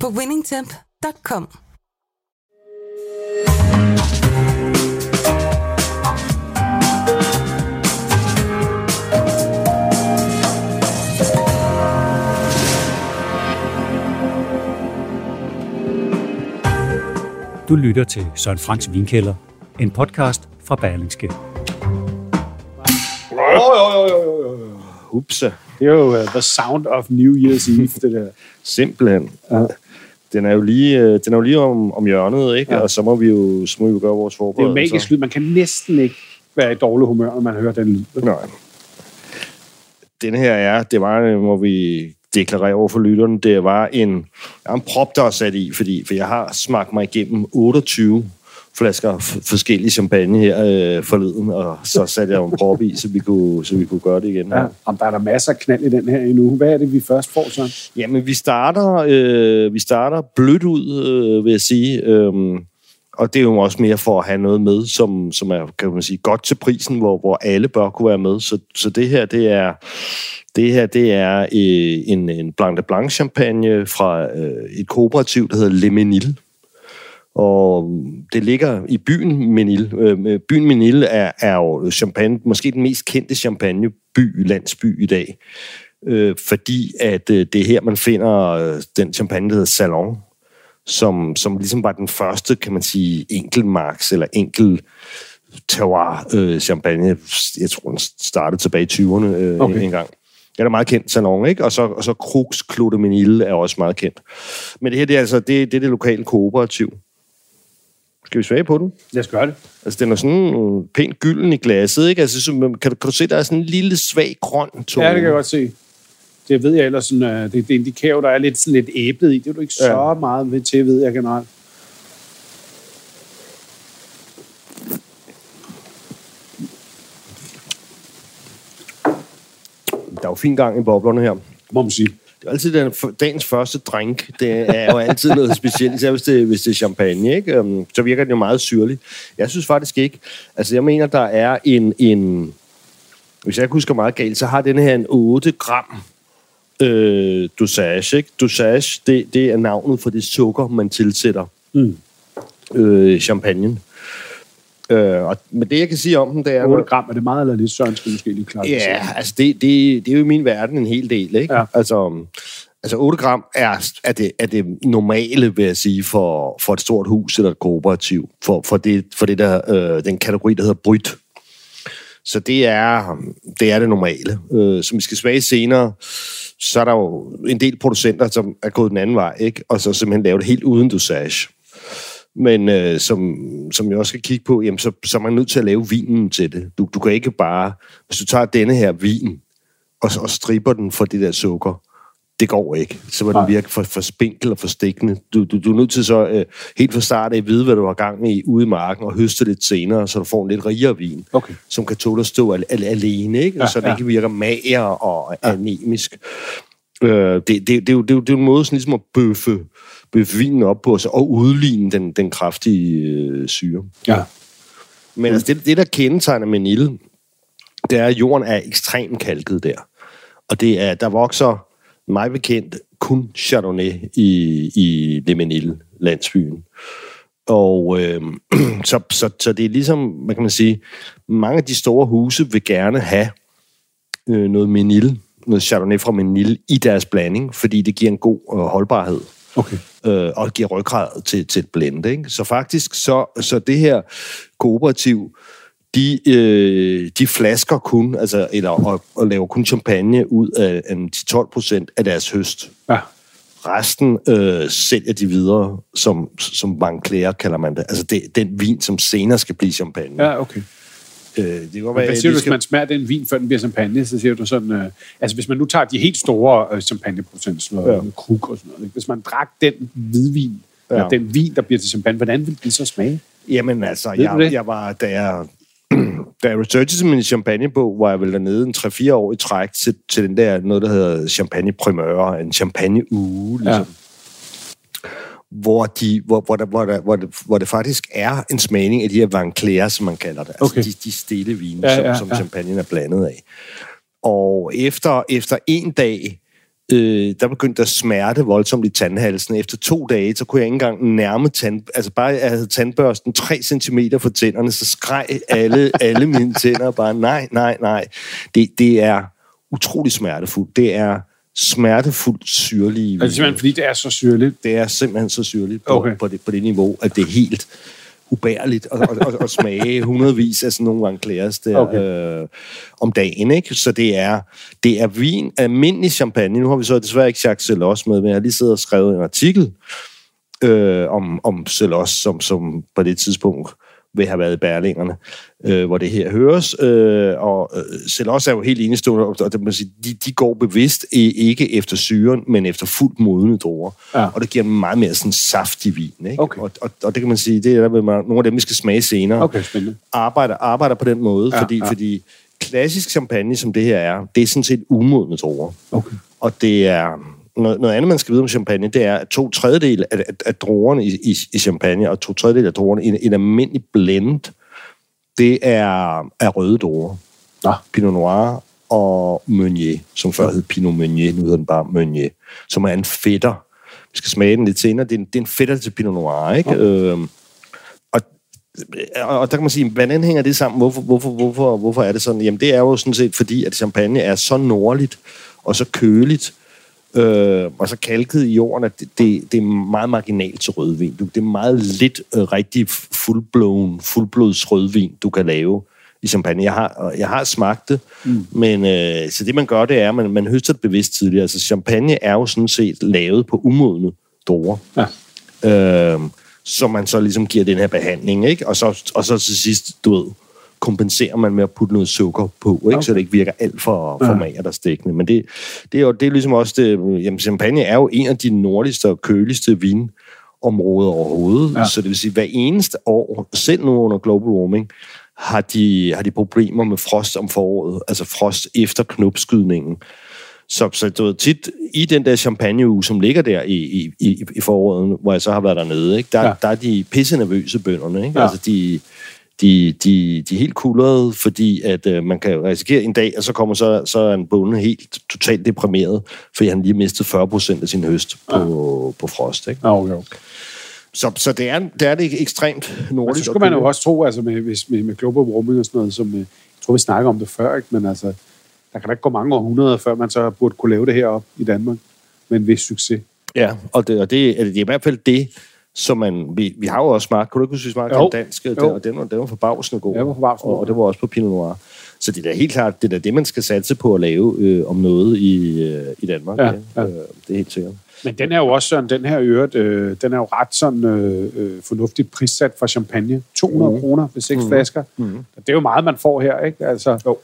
på winningtemp.com. Du lytter til Søren Franks Vinkælder, en podcast fra Berlingske. Jo, jo, jo, jo, jo. Upsa. Det er jo uh, the sound of New Year's Eve, det der. Simpelthen. Ja. Den er jo lige, øh, den er jo lige om, om hjørnet, ikke? Ja. Og så må vi jo, så må vi jo gøre vores Det er jo forberedelser. magisk lyd. Man kan næsten ikke være i dårlig humør, når man hører den lyd. Nej. Den her er, det var, øh, må vi deklarere over for lytterne, det var en, en prop, der er sat i, fordi for jeg har smagt mig igennem 28 flasker forskellige champagne her øh, forleden, og så satte jeg en prop i, så vi kunne, så vi kunne gøre det igen. Ja. Om der er der masser af knald i den her endnu. Hvad er det, vi først får så? Jamen, vi starter, øh, vi starter blødt ud, øh, vil jeg sige. Øhm, og det er jo også mere for at have noget med, som, som er kan man sige, godt til prisen, hvor, hvor alle bør kunne være med. Så, så det her, det er, det her, det er øh, en, en Blanc de Blanc champagne fra øh, et kooperativ, der hedder Le Menil. Og det ligger i byen Menil. Øh, byen Menil er, er jo champagne, måske den mest kendte champagneby, landsby i dag øh, fordi at øh, det er her, man finder øh, den champagne, der hedder Salon, som, som ligesom var den første, kan man sige, enkeltmarks eller enkel terroir øh, champagne. Jeg tror, den startede tilbage i 20'erne øh, Okay. en gang. Den er meget kendt, Salon, ikke? Og så, og så Crux Clos de Menil er også meget kendt. Men det her, det er altså det, det, er det lokale kooperativ. Skal vi svage på den? Lad os gøre det. Altså, den er sådan øh, pænt gylden i glasset, ikke? Altså, så, kan, du, kan du se, der er sådan en lille svag grøn tone? Ja, det kan jeg godt se. Det ved jeg ellers, sådan, uh, det, det indikerer jo, der er lidt, sådan lidt æblet i. Det er du ikke så Ja. meget ved til, ved jeg generelt. Der er jo fin gang i boblerne her. Må man sige. Altid den, dagens første drink. Det er jo altid noget specielt, især hvis det, hvis det er champagne. Ikke? Um, Så virker den jo meget syrlig. Jeg synes faktisk ikke. Altså, jeg mener, der er en... en hvis jeg ikke husker meget galt, så har den her en 8 gram øh, dosage. Ikke? Dosage, det, det er navnet for det sukker, man tilsætter Mm. øh, champagnen. Øh, og, men det, jeg kan sige om den, det er... 8 gram, er det meget eller lidt? Søren skal måske lige klare. Ja, altså det, det, det er jo i min verden en hel del, ikke? Ja. Altså, um, altså 8 gram er, er, det, er det normale, vil jeg sige, for, for et stort hus eller et kooperativ, for, for, det, for det der, øh, den kategori, der hedder bryt. Så det er det, er det normale. Øh, som vi skal smage senere, så er der jo en del producenter, som er gået den anden vej, ikke? Og så simpelthen lavet det helt uden dosage. Men øh, som, som jeg også skal kigge på, jamen, så, så er man nødt til at lave vinen til det. Du, du kan ikke bare... Hvis du tager denne her vin, og, og stripper den for det der sukker, det går ikke. Så vil den virke for, for spinkel og for stikkende. Du, du, du er nødt til så øh, helt fra start af at vide, hvad du har gang i ude i marken, og høste lidt senere, så du får en lidt rigere vin, Okay. som kan tåle at stå al, al, alene, ikke? Ja, så den ja. ikke virker mager og ja. anemisk. Øh, det, det, det, er jo, det, jo, det er jo en måde sådan ligesom at bøffe, bøffe vinen op på, så, og udligne den, den kraftige øh, syre. Ja. Men altså, det, det, der kendetegner Menil, det er, at jorden er ekstremt kalket der. Og det er, der vokser, mig bekendt, kun Chardonnay i, i Le Menil, landsbyen. Og øh, så, så, så det er ligesom, hvad kan man sige, mange af de store huse vil gerne have øh, noget Menil, noget Chardonnay fra Menil i deres blanding, fordi det giver en god øh, holdbarhed Okay. Øh, og giver ryggrad til, til et blend. Ikke? Så faktisk, så, så det her kooperativ, de, øh, de flasker kun, altså, eller, og, og laver kun champagne ud af, af 10-12 procent af deres høst. Ja. Resten øh, sælger de videre som, som Clair, kalder man det. Altså det, den vin, som senere skal blive champagne. Ja, okay. Øh, det kan godt være, hvad siger du, det hvis skal- man smager den vin, før den bliver champagne, så siger du sådan, øh, altså hvis man nu tager de helt store øh, champagneproducenter, sådan noget, Ja. krug og sådan noget, ikke? hvis man drak den hvidvin, ja. Eller den vin, der bliver til champagne, hvordan ville den så smage? Jamen altså, Ved jeg, det? jeg var, da jeg, da jeg researchede min champagnebog, var jeg vel dernede en 3-4 år i træk til, til den der, noget der hedder champagne primeur, en champagne uge, ligesom. Ja. Hvor, de, hvor, hvor, der, hvor, der, hvor, det, hvor det faktisk er en smagning af de her Van Cleer, som man kalder det. Altså Okay. de, de stille vine, Ja, ja, som, som ja. champagnen er blandet af. Og efter, efter en dag, øh, der begyndte der at smerte voldsomt i tandhalsen. Efter to dage, så kunne jeg ikke engang nærme tand... Altså bare, jeg havde tandbørsten 3 cm fra tænderne, så skreg alle, alle mine tænder bare, nej, nej, nej. Det, det er utrolig smertefuldt. Det er smertefuldt syrlige Er det simpelthen, fordi det er så syrligt? det er simpelthen så syrligt på, Okay. på, det, på det niveau, at det er helt ubærligt at, at, at, at smage hundredvis af sådan nogle Van Cleers der Okay. okay. øh, om dagen. Ikke? Så det er, det er vin, almindelig champagne. Nu har vi så desværre ikke Jacques Celos med, men jeg har lige siddet og skrevet en artikel øh, om, om Celos, som, som på det tidspunkt vil have været i Berlingerne, øh, hvor det her høres. Øh, og øh, Celos er jo helt enestående, og det, man sige, de, de går bevidst ikke efter syren, men efter fuldt modne druer. Ja. Og det giver en meget mere sådan saftig vin. Ikke? Okay. Og, og, og det kan man sige, det er der, med nogle af dem, vi skal smage senere, Okay, spændende. arbejder, arbejder på den måde, Ja, fordi, ja. fordi klassisk champagne, som det her er, det er sådan set umodne druer. Okay. Og det er noget, noget andet, man skal vide om champagne, det er, at to tredjedel af, af, af druerne i, i, i champagne, og to tredjedel af druerne i en, en almindelig blend, det er, er røde druer. Nå. Pinot Noir og Meunier, som før hed Pinot Meunier, nu hedder den bare Meunier, som er en fætter. Vi skal smage den lidt senere. Det er en, det er en fætter til Pinot Noir, ikke? Ja. Øhm, og, og, og der kan man sige, hvordan hænger det sammen? Hvorfor, hvorfor, hvorfor, hvorfor er det sådan? Jamen, det er jo sådan set fordi, at champagne er så nordligt og så køligt, øh, og så kalket i jorden, at det, det, det er meget marginalt til rødvin. Du, det er meget lidt øh, rigtig fuldblown, fuldblods rødvin, du kan lave i champagne. Jeg har, jeg har smagt det, mm. men øh, så det man gør, det er, at man, man høster det bevidst tidligere. Altså champagne er jo sådan set lavet på umodne druer. Ja. Øh, så man så ligesom giver den her behandling, ikke? Og så, og så til sidst, du ved, kompenserer man med at putte noget sukker på, ikke? Okay. så det ikke virker alt for, for Ja. magert stikkende. Men det, det, er jo det er ligesom også det, jamen champagne er jo en af de nordligste og køligste vinområder overhovedet, Ja. så det vil sige, hver eneste år, selv nu under global warming, har de, har de problemer med frost om foråret, altså frost efter knopskydningen. Så, så du ved, tit i den der champagneuge, som ligger der i, i, i, foråret, hvor jeg så har været dernede, ikke, der, Ja. der er de pisse nervøse bønderne. Ikke? Ja. Altså, de, de, de, de er helt kulrede, fordi at øh, man kan risikere en dag, og så kommer så, så er en bonde helt totalt deprimeret, fordi han lige mistet 40 procent af sin høst på, på frost. Ikke? Ja, okay, okay. Så, så det, er, det er det ekstremt Og nordligt. så og skulle man jo også tro, altså med, hvis- med, med global warming og sådan noget, som øh, jeg tror, vi snakker om det før, ikke? men altså, der kan da ikke gå mange århundreder, før man så burde kunne lave det her op i Danmark med en vis succes. Ja, og det, og det, er, det er i hvert fald det, som man... Vi, vi har jo også smagt... Kunne du ikke huske, vi smagte Jo. den danske? Den, Jo. og den var, den var forbavsende god. Ja, det var forbavsende og, og det var også på Pinot Noir. Så det er da helt klart, det er det, man skal satse på at lave øh, om noget i, øh, i Danmark. Ja, ja. Øh, det er helt sikkert. Men den er jo også sådan, den her øvrigt, øh, den er jo ret sådan øh, øh, fornuftigt prissat for champagne. 200 mm. kroner for seks mm. flasker. Mm. Det er jo meget, man får her, ikke? Altså, jo.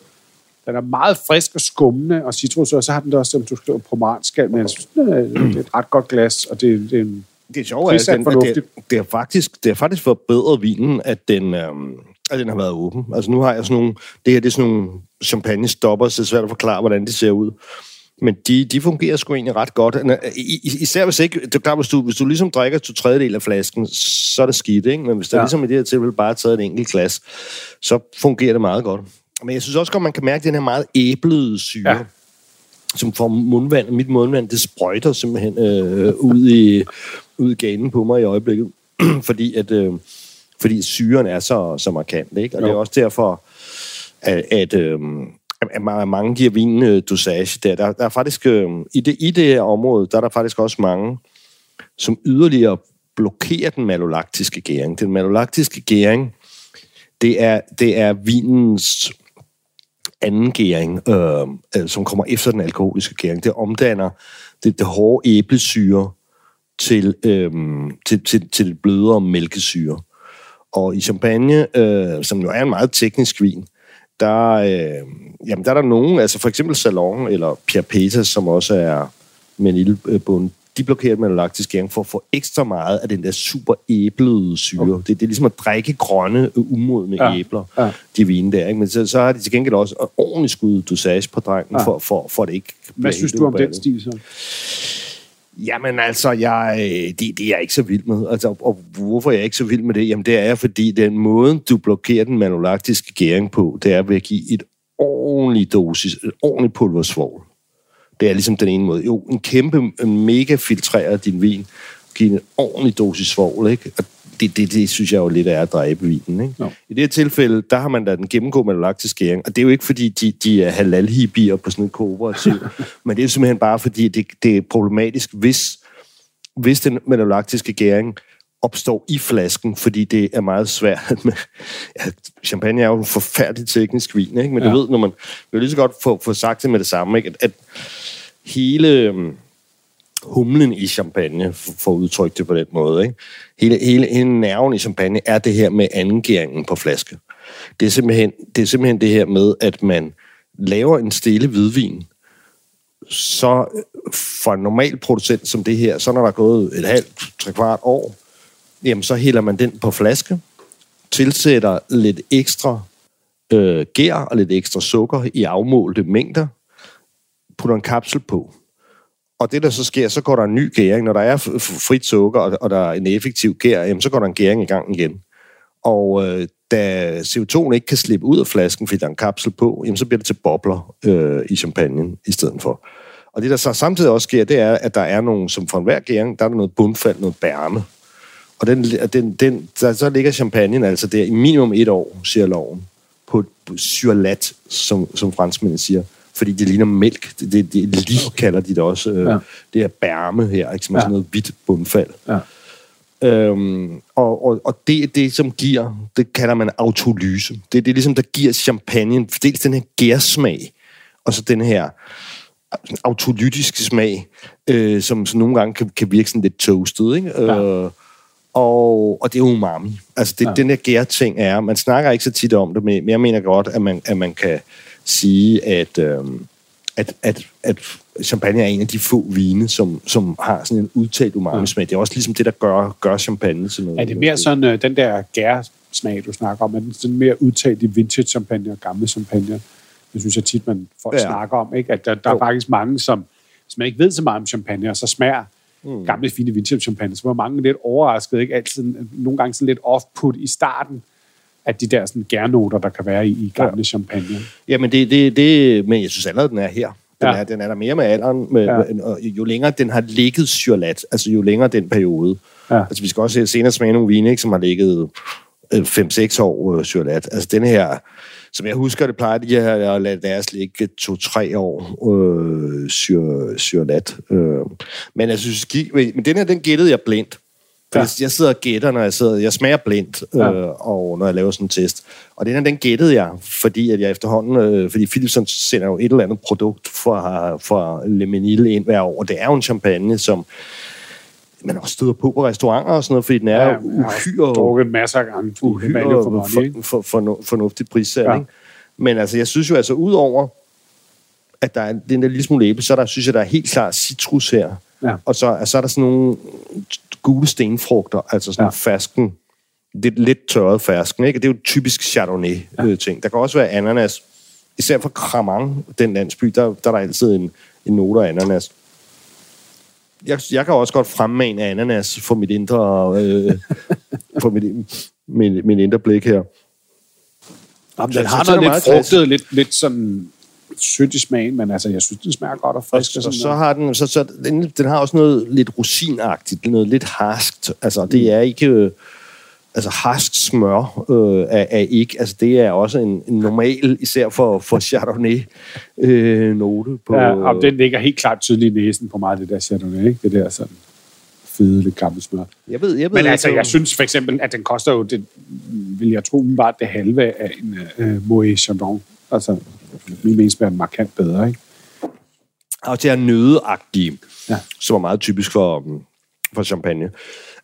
Den er meget frisk og skummende, og citrus, og så har den da også, som du skriver, pomeranskal, men jeg synes, det er, det er et ret godt glas, og det, det er en... Det er sjovt, at, den, at det, det, er faktisk, det er faktisk forbedret vinen, at den, øhm, at den har været åben. Altså nu har jeg sådan nogle... Det her det er sådan nogle champagne-stopper, så det er svært at forklare, hvordan det ser ud. Men de, de fungerer sgu egentlig ret godt. Især hvis ikke... Det er klart, hvis du, hvis du ligesom drikker to tredjedel af flasken, så er det skidt, ikke? Men hvis der ja. ligesom i det her tilfælde bare er taget et enkelt glas, så fungerer det meget godt. Men jeg synes også godt, man kan mærke den her meget æblede syre. Ja. Som får mundvand, mit mundvand, det sprøjter simpelthen øh, ud i ud i ganen på mig i øjeblikket, fordi at øh, fordi syren er så, så markant, ikke? Og jo. det er også derfor, at, at, øh, at mange giver vinen øh, dosage der. Der, der er faktisk, øh, i, det, i det her område, der er der faktisk også mange, som yderligere blokerer den malolaktiske gæring. Den malolaktiske gæring, det er, det er vinens anden gæring, øhm, øh, som kommer efter den alkoholiske gæring. Det omdanner det, det hårde æblesyre til, øh, til, til, til det blødere mælkesyre. Og i champagne, øh, som jo er en meget teknisk vin, der, øh, jamen, der er der nogen, altså for eksempel Salon eller Pierre Peters, som også er med øh, øh, de blokerer med laktisk gæring for at få ekstra meget af den der super æblede syre. Okay. Det, det er ligesom at drikke grønne, umodne ja. æbler, ja. de vine der. Ikke? Men så, så har de til gengæld også en ordentlig skud dosage på drengen, ja. for, for, for det ikke Hvad synes du om den stil så? Jamen altså, jeg, det, det er jeg ikke så vild med. Altså, og hvorfor er jeg ikke så vild med det? Jamen det er, fordi den måde, du blokerer den manolaktiske gæring på, det er ved at give et ordentligt dosis, et ordentligt pulversvogl. Det er ligesom den ene måde. Jo, en kæmpe, mega filtreret din vin, give en ordentlig dosis svovl, ikke? Og det, det, det synes jeg jo lidt er at dræbe vinen. Ikke? No. I det her tilfælde, der har man da den gennemgå med laktisk skæring, og det er jo ikke, fordi de, de er halal på sådan en kooperativ, men det er simpelthen bare, fordi det, det er problematisk, hvis, hvis den malolaktiske gæring opstår i flasken, fordi det er meget svært. Med, ja, champagne er jo en forfærdelig teknisk vin, ikke? men ja. du ved, når man vil lige så godt få, få sagt det med det samme, ikke? At, at hele øhm, humlen i champagne, for at udtrykke det på den måde, ikke? Hele, hele, hele nerven i champagne er det her med angæringen på flaske. Det er, simpelthen, det er simpelthen det her med, at man laver en stille hvidvin, så for en normal producent som det her, så når der er gået et halvt, tre kvart år, jamen så hælder man den på flaske, tilsætter lidt ekstra øh, gær og lidt ekstra sukker i afmålte mængder, putter en kapsel på. Og det, der så sker, så går der en ny gæring. Når der er frit sukker, og der er en effektiv gær, jamen, så går der en gæring i gang igen. Og øh, da CO2'en ikke kan slippe ud af flasken, fordi der er en kapsel på, jamen, så bliver det til bobler øh, i champagnen i stedet for. Og det, der så samtidig også sker, det er, at der er nogle, som for enhver gæring, der er der noget bundfald, noget bærme. Og den, den, den, der, så ligger champagnen altså der i minimum et år, siger loven, på, et surlat, som, som franskmændene siger fordi det ligner mælk. Det, det, det lige kalder de det også. Øh, ja. Det er bærme her, ikke? som er ja. sådan noget hvidt bundfald. Ja. Øhm, og og, og det det, som giver, det kalder man autolyse. Det, det er ligesom, der giver champagne dels den her gærsmag, og så den her autolytiske smag, øh, som, som nogle gange kan, kan virke sådan lidt toasted, ikke? Ja. Øh, og, og det er umami. Altså, det, ja. den her gærting er, man snakker ikke så tit om det, men jeg mener godt, at man, at man kan sige, at, øh, at, at, at champagne er en af de få vine, som, som har sådan en udtalt umami-smag. Det er også ligesom det, der gør, gør champagne til noget. Er det mere sådan, øh, den der gær-smag, du snakker om, er den sådan mere udtalt i vintage-champagne og gamle champagne? Det synes jeg tit, man folk ja. snakker om, ikke? at der, der er faktisk mange, som, som man ikke ved så meget om champagne, og så smager mm. gamle, fine vintage-champagne, så var mange lidt overrasket, ikke? Altid, nogle gange sådan lidt off-put i starten, af de der sådan, gærnoter, der kan være i, i gamle ja. champagne. Jamen, det, det, det, men jeg synes allerede, den er her. Den, ja. er, den er der mere med alderen, med, ja. og jo længere den har ligget syrlat, altså jo længere den periode. Ja. Altså, vi skal også senere smage nogle vine, ikke, som har ligget 5-6 år øh, syrlat. Altså, den her, som jeg husker, det plejer de her at lade deres ligge 2-3 år øh, syr, syrlat. Øh. Men jeg synes, men den her, den gættede jeg blindt. Ja. Jeg sidder og gætter, når jeg sidder... Jeg smager blindt, ja. øh, og når jeg laver sådan en test. Og den her, den gættede jeg, fordi at jeg efterhånden... Øh, fordi Philipson sender jo et eller andet produkt for, for Le Menil ind hver år. Og det er jo en champagne, som man også støder på på restauranter og sådan noget, fordi den er ja, uhyre... Har drukket masser af gange. Uhyre for, for, for, for, fornuftigt prissat, ja. Men altså, jeg synes jo altså, udover at der er den der lille smule æble, så der, synes jeg, der er helt klart citrus her. Ja. Og så, så er der sådan nogle gule stenfrugter, altså sådan ja. fersken, lidt, lidt tørret fersken, ikke? Det er jo typisk Chardonnay-ting. Ja. Der kan også være ananas. Især for Kramang, den landsby, der, der er der altid en, en note af ananas. Jeg, jeg kan også godt fremmane ananas for mit indre, øh, for mit, mit, mit indre blik her. Jamen, den har noget lidt frugtet, lidt, lidt sådan sødt i smagen, men altså, jeg synes, den smager godt og frisk. Og, og så har den, så, så den, den har også noget lidt rosinagtigt, noget lidt harskt. Altså, det mm. er ikke... Øh, altså harsk smør øh, er, er ikke, altså det er også en, en normal, især for, for Chardonnay øh, note. På, ja, og den ligger helt klart tydeligt i næsen på mig, det der Chardonnay, ikke? Det der sådan fede, lidt gammel smør. Jeg ved, jeg ved Men altså, jeg synes for eksempel, at den koster jo, det, vil jeg tro, bare det halve af en uh, Moët Chandon. Altså, min mening er markant bedre, ikke? Og det er nødeagtige, ja. som er meget typisk for, for champagne.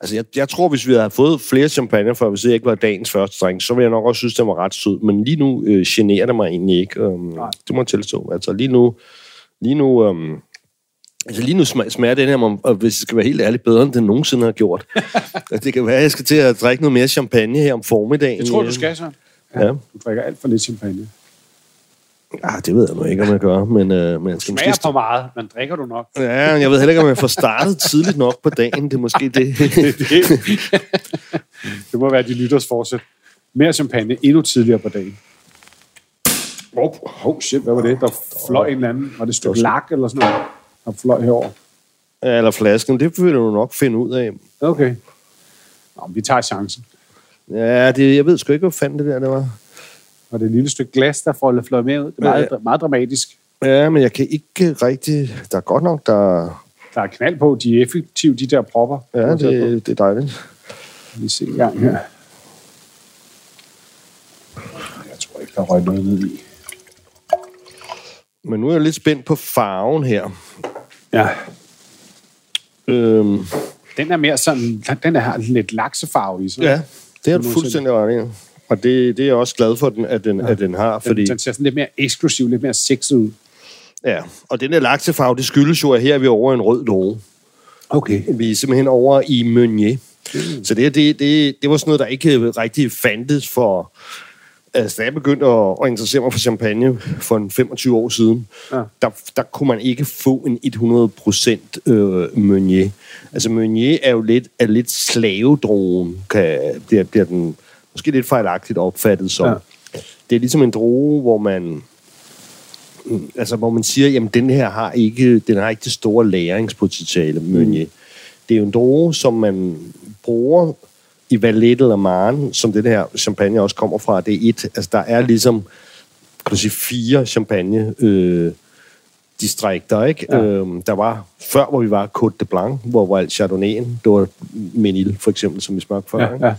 Altså, jeg, jeg tror, hvis vi havde fået flere champagne, for hvis det ikke var dagens første drink, så ville jeg nok også synes, det var ret sød. Men lige nu øh, generer det mig egentlig ikke. Um, det må jeg tilstå. Altså, lige nu... Lige nu um, Altså lige nu smager, smager den her, og hvis det skal være helt ærligt, bedre end den nogensinde har gjort. det kan være, at jeg skal til at drikke noget mere champagne her om formiddagen. Jeg tror, du skal så. Ja. Du drikker alt for lidt champagne. Ah, det ved jeg nu ikke, om jeg gør, men, øh, men jeg skal Smager måske... for meget, men drikker du nok? Ja, jeg ved heller ikke, om jeg får startet tidligt nok på dagen. Det er måske det. det må være de lytters forsæt. Mere champagne endnu tidligere på dagen. Oh, oh shit, hvad var det? Der fløj en eller anden. Var det et stykke lak eller sådan noget? Der fløj herover. Ja, eller flasken, det vil du nok finde ud af. Okay. Nå, vi tager chancen. Ja, det, jeg ved sgu ikke, hvad fanden det der det var. Og det et lille stykke glas, der får fløj med ud. Det er meget, meget dramatisk. Ja, men jeg kan ikke rigtig... Der er godt nok, der... Der er knald på. De er effektive, de der propper. Ja, det, det er dejligt. Vi ser en gang her. Jeg tror ikke, der røg noget ned i. Men nu er jeg lidt spændt på farven her. Ja. Øhm, Den er mere sådan... Den er har lidt laksefarve i sig. ja, det er Det du fuldstændig ret i. Og det, det er jeg også glad for, at den, at den, ja. at den har, fordi... Den, den ser sådan lidt mere eksklusiv, lidt mere sexet ud. Ja, og den der laksefarve, det skyldes jo, at her er vi over en rød droge. Okay. Vi er simpelthen over i Meunier. Mm. Så det, det, det, det var sådan noget, der ikke rigtig fandtes for... Altså, da jeg begyndte at, at interessere mig for champagne for en 25 år siden, Ja. der, der kunne man ikke få en 100% øh, Meunier. Altså, Meunier er jo lidt, er lidt slavedrogen, kan, bliver, bliver den måske lidt fejlagtigt opfattet som. Ja. Det er ligesom en droge, hvor man altså hvor man siger, jamen den her har ikke, den har ikke det store læringspotentiale, Meunier. Mm. Det er jo en droge, som man bruger i Valette eller Marne, som det her champagne også kommer fra. Det er et, altså der er ligesom, kan du sige, fire champagne øh, distrikter, ikke? Ja. Øhm, der var, før hvor vi var Côte de Blanc, hvor var alt Chardonnay'en, det var Menil for eksempel, som vi smagte før, ikke? Ja, ja.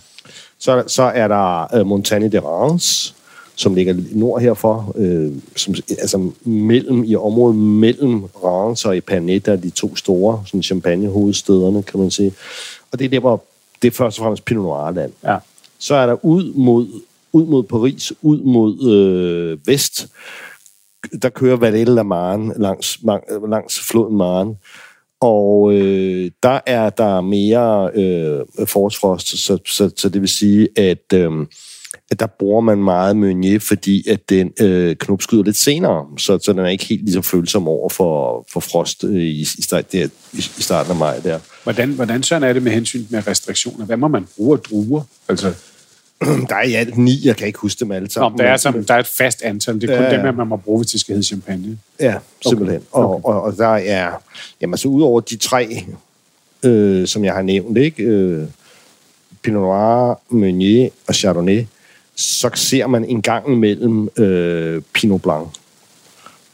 Så, så er der øh, Montagne de Reims, som ligger nord herfor, øh, som, altså mellem, i området mellem Reims og er de to store sådan champagne-hovedstederne, kan man sige. Og det er der, hvor det er først og fremmest Pinot Noir-land. ja. Så er der ud mod, ud mod Paris, ud mod øh, vest, der kører Valette la Marne langs, langs floden Marne. Og øh, der er der mere øh, forsfrost, så, så, så det vil sige, at, øh, at der bruger man meget Meunier, fordi at den øh, knopskyder lidt senere, så, så den er ikke helt lige så følsom over for, for frost øh, i, i, start, der, i, i starten af maj der. Hvordan, hvordan sådan er det med hensyn med restriktioner? Hvad må man bruge af druer? Altså, Der er i alt ni, jeg kan ikke huske dem alle Nå, sammen. der, er som, der er et fast antal. Det er kun Ja, dem, man må bruge, hvis det skal hedde champagne. Ja, simpelthen. Okay. Og, og, og der er, jamen altså udover de tre, øh, som jeg har nævnt, ikke? Øh, Pinot Noir, Meunier og Chardonnay, så ser man en gang imellem øh, Pinot Blanc.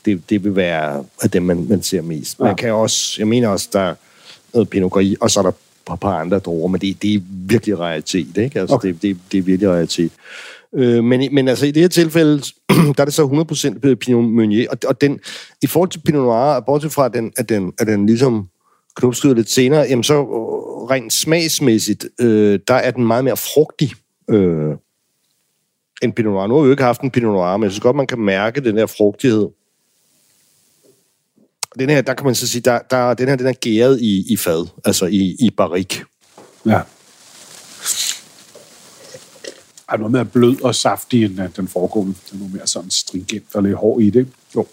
Det, det vil være af dem, man, man ser mest. Man Ja. kan også, jeg mener også, der er noget Pinot Gris, og så er der et par andre druer, men det, det er virkelig realitet, ikke? Altså, Okay. okay. det, det, det er virkelig realitet. Øh, men, men altså i det her tilfælde, der er det så 100% Pinot Meunier, og, og den, i forhold til Pinot Noir, bortset fra, at den, at den, at den ligesom knopskyder lidt senere, jamen så øh, rent smagsmæssigt, øh, der er den meget mere frugtig øh, end Pinot Noir. Nu har vi jo ikke haft en Pinot Noir, men jeg synes godt, man kan mærke den der frugtighed. Den her, der kan man så sige, der, der, den her den er gæret i, i fad, altså i, i barik. Ja. Er noget mere blød og saftig end øh, den foregående. Den er noget mere sådan stringent og lidt hård i det. Jo.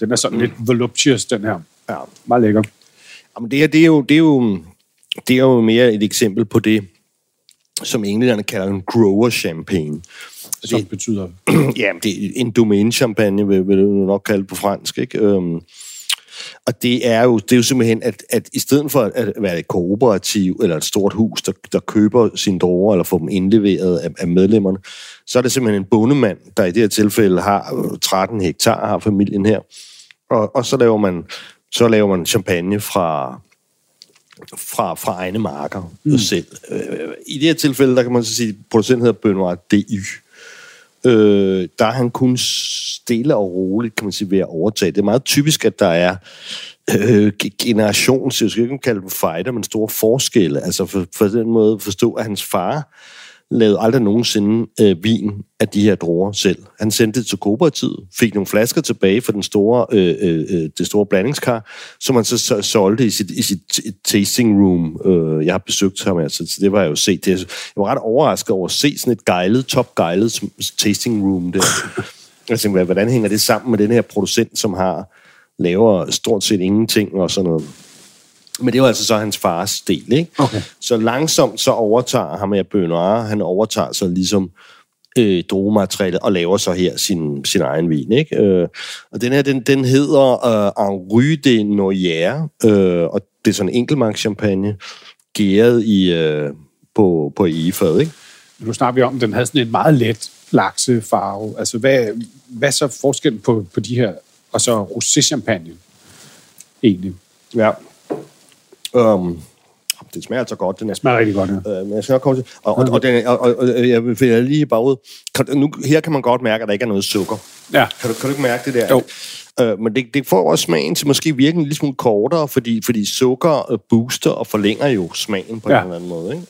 Den er sådan lidt voluptuous, den her. Ja. Meget lækker. Jamen, det her, det er jo, det er jo, det er jo mere et eksempel på det, som englænderne kalder en grower champagne. Som Det- betyder... ja, det er en domain champagne, vil, vil du nok kalde det på fransk, ikke? Øhm, og det er jo, det er jo simpelthen, at, at i stedet for at være et kooperativ eller et stort hus, der, der køber sine droger eller får dem indleveret af, af medlemmerne, så er det simpelthen en bondemand, der i det her tilfælde har øh, 13 hektar, har familien her. Og, og så laver man så laver man champagne fra, fra, fra egne marker mm. selv. Øh, I det her tilfælde, der kan man så sige, at producenten hedder Benoit DY. øh, der er han kun stille og roligt, kan man sige, ved at overtage. Det er meget typisk, at der er øh, generations, jeg skal ikke kalde dem fighter, men store forskelle. Altså for, for den måde forstå, at hans far lavede aldrig nogensinde øh, vin af de her druer selv. Han sendte det til kooperativet, fik nogle flasker tilbage fra den store, øh, øh, øh, det store blandingskar, som han så, solgte i sit, i sit tasting room. Øh, jeg har besøgt ham, altså, så det var jeg jo set. Det, jeg var ret overrasket over at se sådan et gejlet, top gejlet tasting room der. Jeg tænkte, hvordan hænger det sammen med den her producent, som har laver stort set ingenting og sådan noget. Men det var altså så hans fars del, ikke? Okay. Så langsomt så overtager ham af Benoit, han overtager så ligesom øh, drogematerialet og laver så her sin, sin egen vin, ikke? Øh, og den her, den, den hedder øh, Henri de Noyer, øh, og det er sådan en enkeltmarkschampagne, gæret i, øh, på, på egefad, ikke? Nu snakker vi om, at den havde sådan en meget let laksefarve. Altså, hvad, hvad er så forskellen på, på de her, og så rosé-champagne egentlig? Ja. Um, det smager altså godt, den er. Smager rigtig godt, ja. Øh, men jeg skal nok komme til. Og, og, og, den, og, og, og jeg vil lige bare ud. Kan, nu, her kan man godt mærke, at der ikke er noget sukker. Ja. Kan du, kan du ikke mærke det der? Jo. Øh, men det, det får også smagen til måske virke en lille smule kortere, fordi, fordi sukker øh, booster og forlænger jo smagen på Ja. en eller anden måde. Ikke?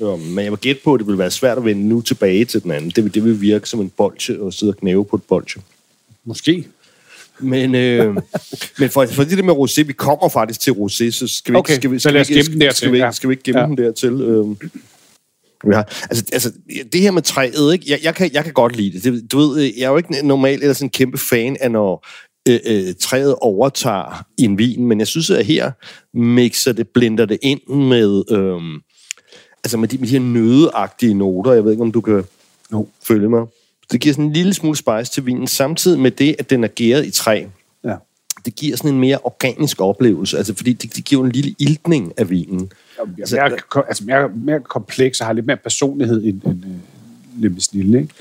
Jo, men jeg vil gætte på, at det vil være svært at vende nu tilbage til den anden. Det vil, det vil virke som en bolche og sidde og knæve på et bolche. Måske. Men, øh, men for, for det der med rosé, vi kommer faktisk til rosé, så skal vi, Okay, ikke, skal vi, så skal lad vi skal vi, ja. ikke- skal vi ikke gemme Ja. den dertil? Øh. Ja, altså, altså, det her med træet, ikke? Jeg, jeg, kan, jeg kan godt lide det. det. Du ved, jeg er jo ikke normalt eller sådan en kæmpe fan af, når øh, øh, træet overtager i en vin, men jeg synes, at her mixer det, blender det ind med, øh, altså med de, med de her nødeagtige noter. Jeg ved ikke, om du kan Jo. følge mig. Det giver sådan en lille smule spice til vinen, samtidig med det, at den er gæret i træ Ja. det giver sådan en mere organisk oplevelse, altså fordi det, det giver en lille iltning af vinen. Altså, mere, altså mere, mere kompleks og har lidt mere personlighed end, end øh, Lempe Snille, ikke?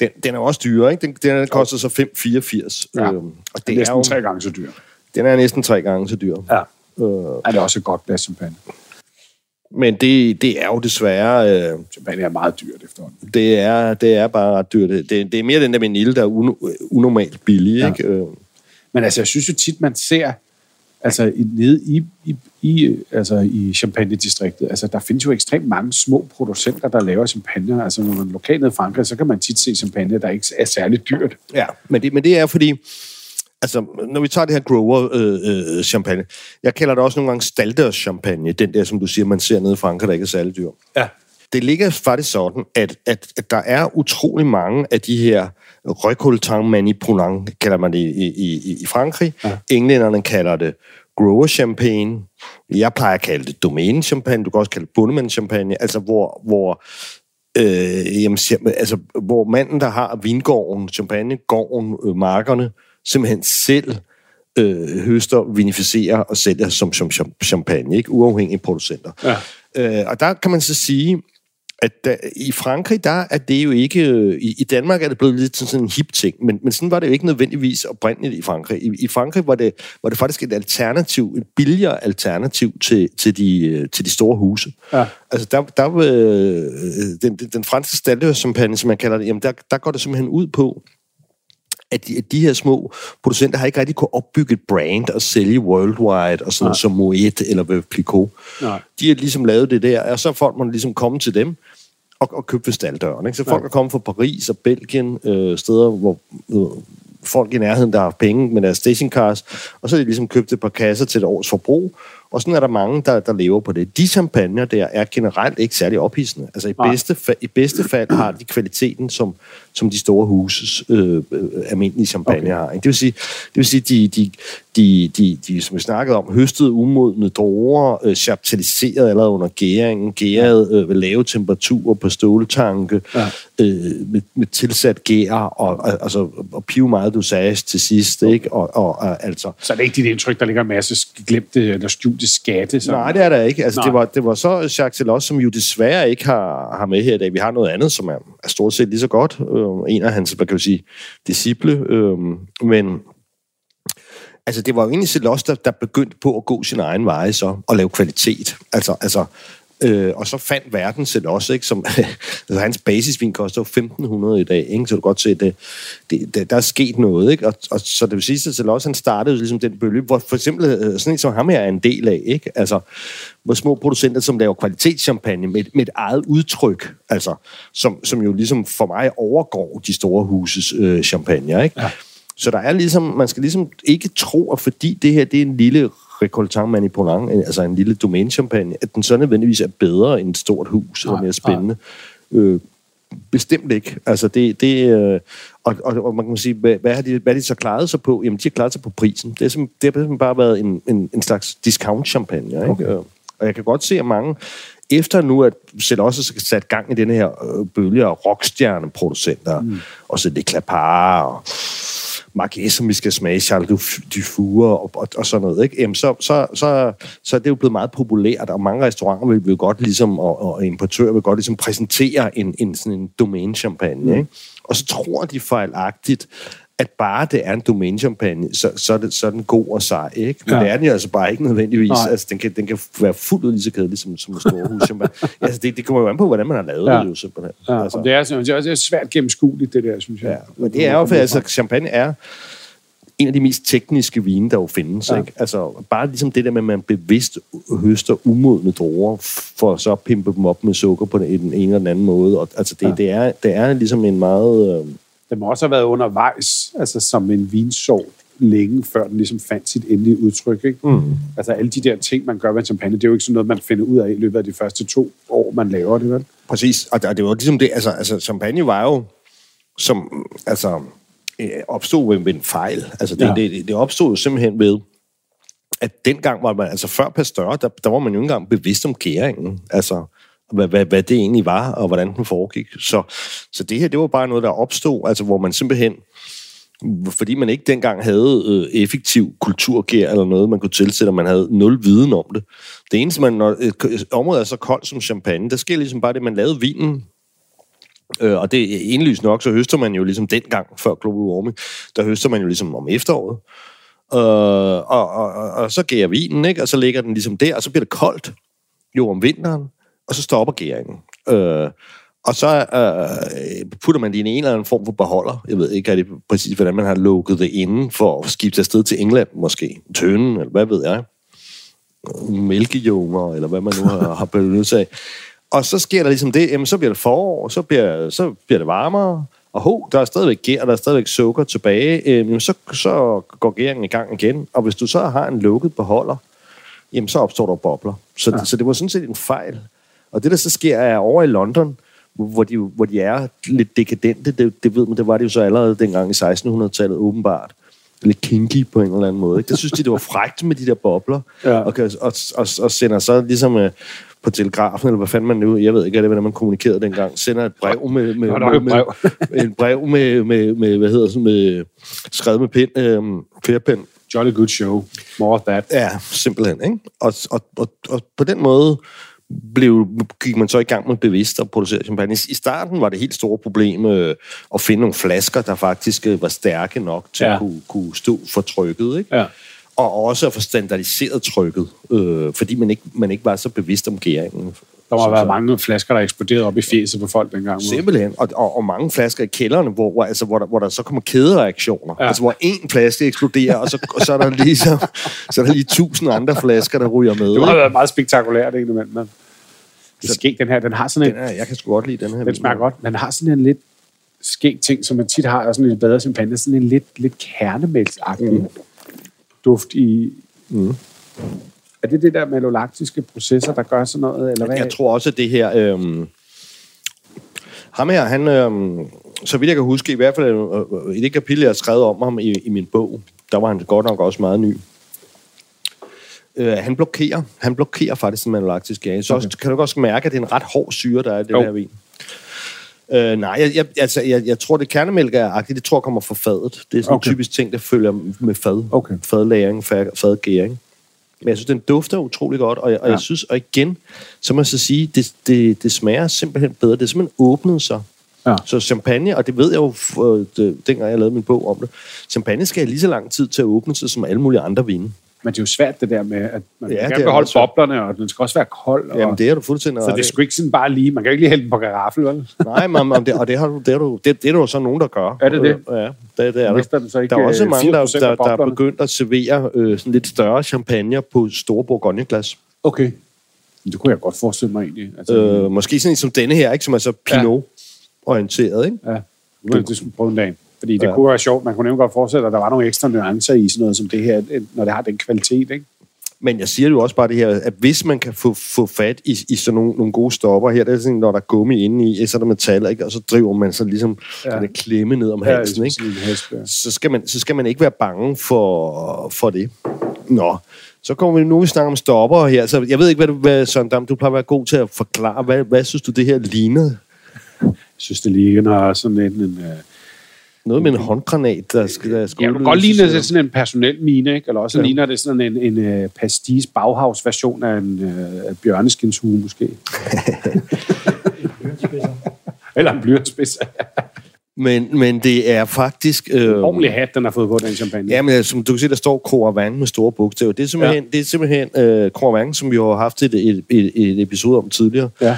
Den, den er også dyre, ikke? Den, den koster så 5,84. Ja. Øhm, og Det er er næsten jo, tre gange så dyr. den er næsten tre gange så dyr. Ja. Øh, Er det også et godt glas champagne? Men det, det er jo desværre... Øh, Champagne er meget dyrt efterhånden. det, er, det er bare ret dyrt. Det, det er mere den der vanille, der er un, unormalt billig, Ja. ikke? Øh, Men altså, jeg synes jo tit, man ser, altså nede i, i, i, altså, i champagne-distriktet, altså der findes jo ekstremt mange små producenter, der laver champagne. Altså når man er lokalt i Frankrig, så kan man tit se champagne, der ikke er særlig dyrt. Ja, men det, men det er fordi, altså, når vi tager det her grower øh, øh, champagne, jeg kalder det også nogle gange stalders champagne, den der, som du siger, man ser nede i Frankrig, der ikke er særlig dyr. Ja. Det ligger faktisk sådan, at, at, at der er utrolig mange af de her Recoltan Manipulant, kalder man det i, i, i, Frankrig. Ja. Englænderne kalder det grower champagne. Jeg plejer at kalde det domæne champagne. Du kan også kalde det bundemann champagne. Altså, hvor, hvor øh, jamen, altså, hvor manden, der har vingården, champagnegården, øh, markerne, simpelthen selv øh, høster, vinificerer og sælger som, som cham- champagne, ikke? uafhængige producenter. Ja. Øh, og der kan man så sige, at der, i Frankrig, der er det jo ikke... øh, I, I Danmark er det blevet lidt sådan en hip ting, men, men sådan var det jo ikke nødvendigvis oprindeligt i Frankrig. I, i Frankrig var det, var det faktisk et alternativ, et billigere alternativ til, til, de, øh, til de store huse. Ja. Altså, der, der øh, den, den, den franske staldørschampagne, som man kalder det, jamen der, der går det simpelthen ud på, at de, at de her små producenter har ikke rigtig kunne opbygge et brand og sælge worldwide, og sådan noget som Moet eller Veuve Clicquot. Nej. De har ligesom lavet det der, og så får man ligesom komme til dem og, og købe ved staldøren. Ikke? Så folk Ja. er kommet fra Paris og Belgien, øh, steder, hvor øh, folk i nærheden, der har penge med deres stationcars, og så har de ligesom købt et par kasser til et års forbrug, og sådan er der mange, der, der lever på det. De champagner der er generelt ikke særlig ophidsende. Altså i Nej. bedste, fald, i bedste fald har de kvaliteten, som, som de store huses øh, almindelige champagne Okay. har. Ikke? Det vil sige, det vil sige de, de, de, de, de, som vi snakkede om, høstede umodne druer, øh, chaptaliseret allerede under gæringen, gæret øh, ved lave temperaturer på ståltanke, Ja. øh, med, med tilsat gær, og, altså, og pive meget dosage til sidst, ikke? Og, og, og altså... Så er det ikke dit indtryk, der ligger en masse glemte eller skjulte skatte? Så... Nej, det er der ikke. Altså, Nej. det, var, det var så Jacques Delos, som jo desværre ikke har, har med her i dag. Vi har noget andet, som er, er stort set lige så godt. Øh, en af hans, hvad kan vi sige, disciple. Øh, men altså, det var jo egentlig Delos, der, der begyndte på at gå sin egen vej så, og lave kvalitet. Altså, altså Øh, og så fandt verden selv også, ikke? Som, altså, hans basisvin koster jo 1.500 i dag, ikke? så du kan godt se, det, det, det, der er sket noget. Ikke? Og, og, så det vil sige sig selv også, at han startede ligesom den bølge, hvor for eksempel øh, sådan en som ham her er en del af, ikke? Altså, hvor små producenter, som laver kvalitetschampagne med, med et eget udtryk, altså, som, som jo ligesom for mig overgår de store huses øh, champagne, ikke? Ja. Så der er ligesom, man skal ligesom ikke tro, at fordi det her det er en lille recoltant manipulant, altså en lille domænechampagne, at den så nødvendigvis er bedre end et stort hus, eller mere spændende. Øh, bestemt ikke. Altså det, det øh, og, og, og, man kan sige, hvad, hvad, har de, hvad har de så klaret sig på? Jamen, de har klaret sig på prisen. Det, er som, det har simpelthen bare været en, en, en slags discount-champagne. Ikke? Okay. Og jeg kan godt se, at mange, efter nu, at selv også sat gang i den her øh, bølge af rockstjerneproducenter, mm. og så det Clapar og Marquez, som vi skal smage, Charles Dufour og, og, og sådan noget, ikke? Jamen, så, så, så, så er det jo blevet meget populært, og mange restauranter vil, vil godt ligesom, og, og importører vil godt ligesom præsentere en, en sådan en domæne-champagne, mm. ikke? Og så tror de fejlagtigt, at bare det er en domænechampagne, så, så, er det, så er den god og sej, ikke? Men ja. det er den jo altså bare ikke nødvendigvis. Nej. Altså, den kan, den kan være fuldt ud lige så kedelig som, som en stor huschampagne. altså, det, det kommer jo an på, hvordan man har lavet ja. det jo simpelthen. Ja. Altså. Det, er, det, er, det er svært gennemskueligt, det der, synes jeg. Ja. Men det er jo, for altså, champagne er en af de mest tekniske vine, der jo findes. Ja. Ikke? Altså, bare ligesom det der med, at man bevidst høster umodne druer, for så at pimpe dem op med sukker på den ene eller den anden måde. Og, altså, det, ja. det, er, det er ligesom en meget... Øh, den må også have været undervejs, altså som en vinsort længe før den ligesom fandt sit endelige udtryk. Ikke? Mm. Altså alle de der ting, man gør med champagne, det er jo ikke sådan noget, man finder ud af i løbet af de første to år, man laver det, vel? Præcis, og det var ligesom det, altså, altså champagne var jo, som, altså, øh, opstod ved en fejl. Altså det, ja. det, det opstod jo simpelthen ved, at dengang var man, altså før Pasteur, der, der var man jo ikke engang bevidst om gæringen. Altså, hvad, hvad, hvad det egentlig var, og hvordan den foregik. Så, så det her, det var bare noget, der opstod, altså hvor man simpelthen, fordi man ikke dengang havde øh, effektiv kulturgær eller noget, man kunne tilsætte, og man havde nul viden om det. Det eneste, man, når øh, et, område er så koldt som champagne, der sker ligesom bare det, man lavede vinen, øh, og det er indlysende nok, så høster man jo ligesom dengang, før global warming, der høster man jo ligesom om efteråret, øh, og, og, og, og så gærer vinen, ikke? og så ligger den ligesom der, og så bliver det koldt jo om vinteren, og så stopper gæringen. Øh, og så øh, putter man det i en eller anden form for beholder. Jeg ved ikke er det præcis, hvordan man har lukket det inden for at skifte afsted til England, måske. Tønden, eller hvad ved jeg. Mælkejoner, eller hvad man nu har, har benyttet sig af. Og så sker der ligesom det, jamen så bliver det forår, så bliver, så bliver det varmere, og ho, der er stadigvæk gær, der er stadigvæk sukker tilbage, øh, så, så går gæringen i gang igen. Og hvis du så har en lukket beholder, jamen så opstår der bobler. Så, ja. så det var sådan set en fejl. Og det, der så sker, er over i London, hvor de, hvor de er lidt dekadente, det, det ved man, det var det jo så allerede dengang i 1600-tallet åbenbart. Lidt kinky på en eller anden måde. Ikke? Det synes de, det var frægt med de der bobler. Ja. Og, og, og, og sender så ligesom uh, på telegrafen, eller hvad fanden man nu, jeg ved ikke, hvordan man kommunikerede dengang, sender et brev med, med, med, med, med en brev med, med, med, hvad hedder sådan, med, skrevet med pind, øh, færpind. Jolly good show. More of that. Ja, simpelthen. Ikke? Og, og, og, og på den måde blev, gik man så i gang med bevidst at producere champagne. I starten var det helt store problem øh, at finde nogle flasker, der faktisk øh, var stærke nok til ja. at kunne, kunne stå for trykket. Ikke? Ja. Og også at få standardiseret trykket, øh, fordi man ikke, man ikke var så bevidst om gæringen. Der må have været mange flasker, der eksploderede op i fjeset på folk dengang. Simpelthen. Og, og, og mange flasker i kælderne, hvor, hvor, altså, hvor, der, hvor der så kommer kædereaktioner. Ja. Altså, hvor en flaske eksploderer, og så, og så, er der ligesom, så er der lige tusind andre flasker, der ryger med. Det have været meget spektakulært, ikke? Men, men. Det skæg, den her, den har sådan en... Den er, jeg kan sgu godt lide den her. Den smager godt. Den har sådan en lidt skæg ting, som man tit har, og sådan en bedre champagne, sådan en lidt, lidt kernemælsagtig mm. duft i... Mm. Er det det der malolaktiske processer, der gør sådan noget? Eller hvad? Jeg tror også, at det her... Øhm, ham her, han, øhm, så vidt jeg kan huske, i hvert fald øh, i det kapitel, jeg har skrevet om ham i, i min bog, der var han godt nok også meget ny. Øh, han blokerer. Han blokerer faktisk den malolaktiske gas. Så okay. kan du også mærke, at det er en ret hård syre, der er i det her vin. Øh, nej, jeg, jeg, altså, jeg, jeg tror, det kernemælk er agtigt. Det tror jeg kommer fra fadet. Det er sådan okay. en typisk ting, der følger med fad. Okay. Fadlæring, fadgæring. Men jeg synes, den dufter utrolig godt, og jeg, og ja. jeg synes, og igen, så må jeg så sige, det, det, det smager simpelthen bedre. Det er simpelthen åbnet sig. Ja. Så champagne, og det ved jeg jo, det, dengang jeg lavede min bog om det, champagne skal have lige så lang tid til at åbne sig, som alle mulige andre vine. Men det er jo svært det der med, at man Ja, det kan beholde boblerne, og den skal også være kold. Og, Jamen, det er du fuldstændig så det er sgu ikke sådan bare lige, man kan jo ikke lige hælde den på karaffel, vel? Nej, men, men det, og det, har du, det, er du, det, det er der jo så nogen, der gør. Er det det? Øh, Ja, det, det er der. den så ikke, Der er også øh, mange, der, 80% der, der er begyndt at servere øh, sådan lidt større champagne på store bourgogneglas. Okay. Men Det kunne jeg godt forestille mig egentlig. Altså, Øh, måske sådan en som denne her, ikke? som er så Pinot-orienteret. Ikke? ja, det, det vi prøve en dag. Fordi det Ja. ja. kunne være sjovt. Man kunne nemlig godt forestille, at der var nogle ekstra nuancer i sådan noget som det her, når det har den kvalitet, ikke? Men jeg siger jo også bare det her, at hvis man kan få, få fat i, i sådan nogle, nogle gode stopper her, det er sådan, når der er gummi inde i, så er der metal, ikke? og så driver man så ligesom ja. Ja. det klemme ned om halsen. Ikke? Sådan en hest, ja. så skal, man, så skal man ikke være bange for, for det. Nå, så kommer vi nu, vi snakker om stopper her. Så jeg ved ikke, hvad, du, hvad Søren Dam, du plejer at være god til at forklare. Hvad, hvad synes du, det her ligner? Jeg synes, det ligner sådan en... en øh, Noget med en håndgranat, der skal, der skal jeg kan godt ligne det sådan en personel mine, ikke? Eller også ja. ligner det sådan en, en, en pastis Bauhaus version af en uh, bjørneskinshue, måske. Eller en blyantspids. Men, men det er faktisk... Øh, Ordentlig hat, den har fået på, den champagne. Ja, men altså, som du kan se, der står Croavang med store bogstaver. Det er simpelthen, ja. det er simpelthen øh, Croavang, som vi har haft et, et, et, et episode om tidligere, ja.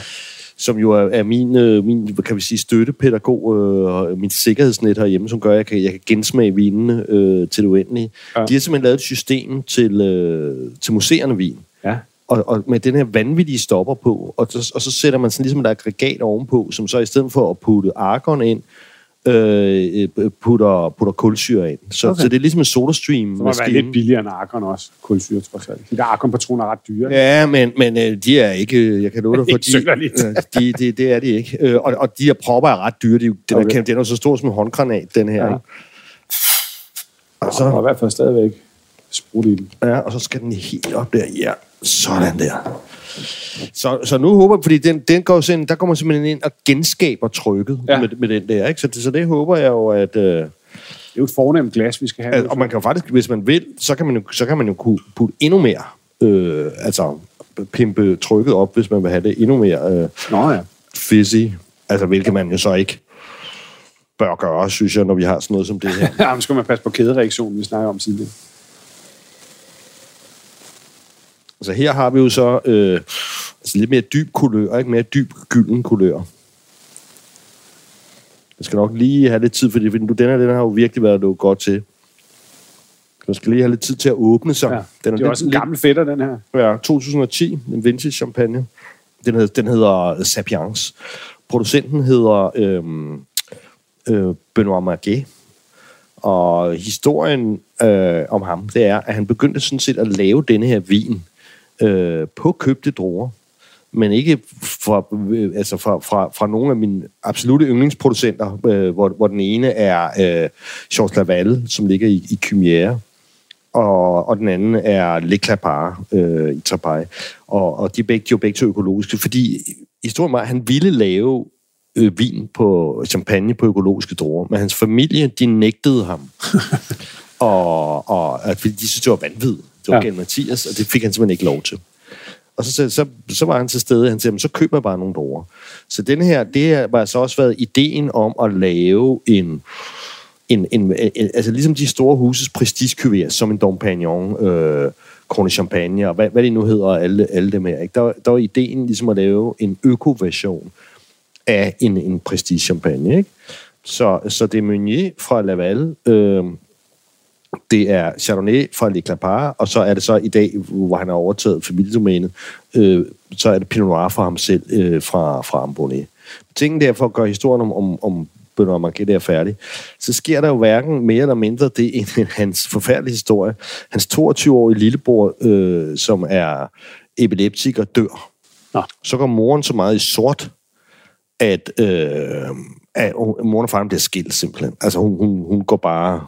Som jo er, er min, øh, min, kan vi sige, støttepædagog, øh, og min sikkerhedsnet herhjemme, som gør, at jeg kan, jeg kan gensmage vinene øh, til det uendelige. Ja. De har simpelthen lavet et system til, øh, til museerne vin. ja. Og, og med den her vanvittige stopper på, og så, og så sætter man sådan ligesom et aggregat ovenpå, som så i stedet for at putte argon ind, øh, putter, putter kulsyre ind. Så, okay. Så det er ligesom en SodaStream Det må være lidt billigere end Arkon også. Kulsyre, trods alt. De der Arkon-patroner er ret dyre. Ja, men, men øh, de er ikke, jeg kan love dig, fordi synderligt. øh, de, de, det er de ikke. Øh, og, og de her propper er ret dyre. De, den, okay. Er, den er så stor som en håndgranat, den her. Ja. Og, Så er i så, hvert fald stadigvæk sprudt i den. ja, og så skal den helt op der. Ja, sådan der. Så, så nu håber jeg, fordi den, den går sådan, der kommer simpelthen ind og genskaber trykket ja. Med, med den der. Ikke? Så, det, så det håber jeg jo, at... Øh, Det er jo et fornemt glas, vi skal have. at og man kan jo faktisk, hvis man vil, så kan man jo, så kan man jo kunne putte endnu mere, øh, altså pimpe trykket op, hvis man vil have det endnu mere øh, Nå ja. fizzy. Altså, hvilket man jo så ikke bør gøre, synes jeg, når vi har sådan noget som det her. Jamen, skal man passe på kædereaktionen, vi snakker om siden. Altså, her har vi jo så øh, altså lidt mere dyb kulør, ikke mere dyb gylden kulør. Jeg skal nok lige have lidt tid, fordi den her, den har jo virkelig været noget godt til. Man skal lige have lidt tid til at åbne sig. Ja. Den Det er også en gammel fætter, den her. Ja, 2010, en vintage champagne. Den hedder, den hedder Sapiens. Producenten hedder øhm, øh, Benoit Marguet. Og historien øh, om ham, det er, at han begyndte sådan set at lave denne her vin øh, på købte druer. Men ikke fra, øh, altså fra, fra, fra nogle af mine absolute yndlingsproducenter, øh, hvor, hvor den ene er øh, Georges Laval, som ligger i, i Cumière, og, og den anden er Le Clapar øh, i Trapai. Og, og de er begge, de er begge to økologiske, fordi historien var, at han ville lave øh, vin på champagne på økologiske druer, men hans familie, de nægtede ham. og, og at, fordi de synes, det var vanvid. Det ja. Mathias, og det fik han simpelthen ikke lov til. Og så, så, så, var han til stede, og han sagde, "Men så køber jeg bare nogle dårer. Så den her, det her var så også været ideen om at lave en, en, en, en altså ligesom de store huses prestige som en Dom Pignon, øh, Krone Champagne, og hvad, hvad det nu hedder, alle, alle dem her. Ikke? Der, var- der var ideen ligesom at lave en øko-version af en, en prestige champagne. Ikke? Så, så det er Meunier fra Laval, øh, det er Chardonnay fra Le Clapar, og så er det så i dag, hvor han har overtaget familiedomænet, øh, så er det Pinot Noir fra ham selv øh, fra, fra Ambonnet. Tingen der for at gøre historien om, om, om Benoit Marquet der færdig, så sker der jo hverken mere eller mindre det end hans forfærdelige historie. Hans 22-årige lillebror, øh, som er epileptiker, dør. Nå. Så går moren så meget i sort, at, øh, at moren og faren bliver skilt simpelthen. Altså hun, hun, hun går bare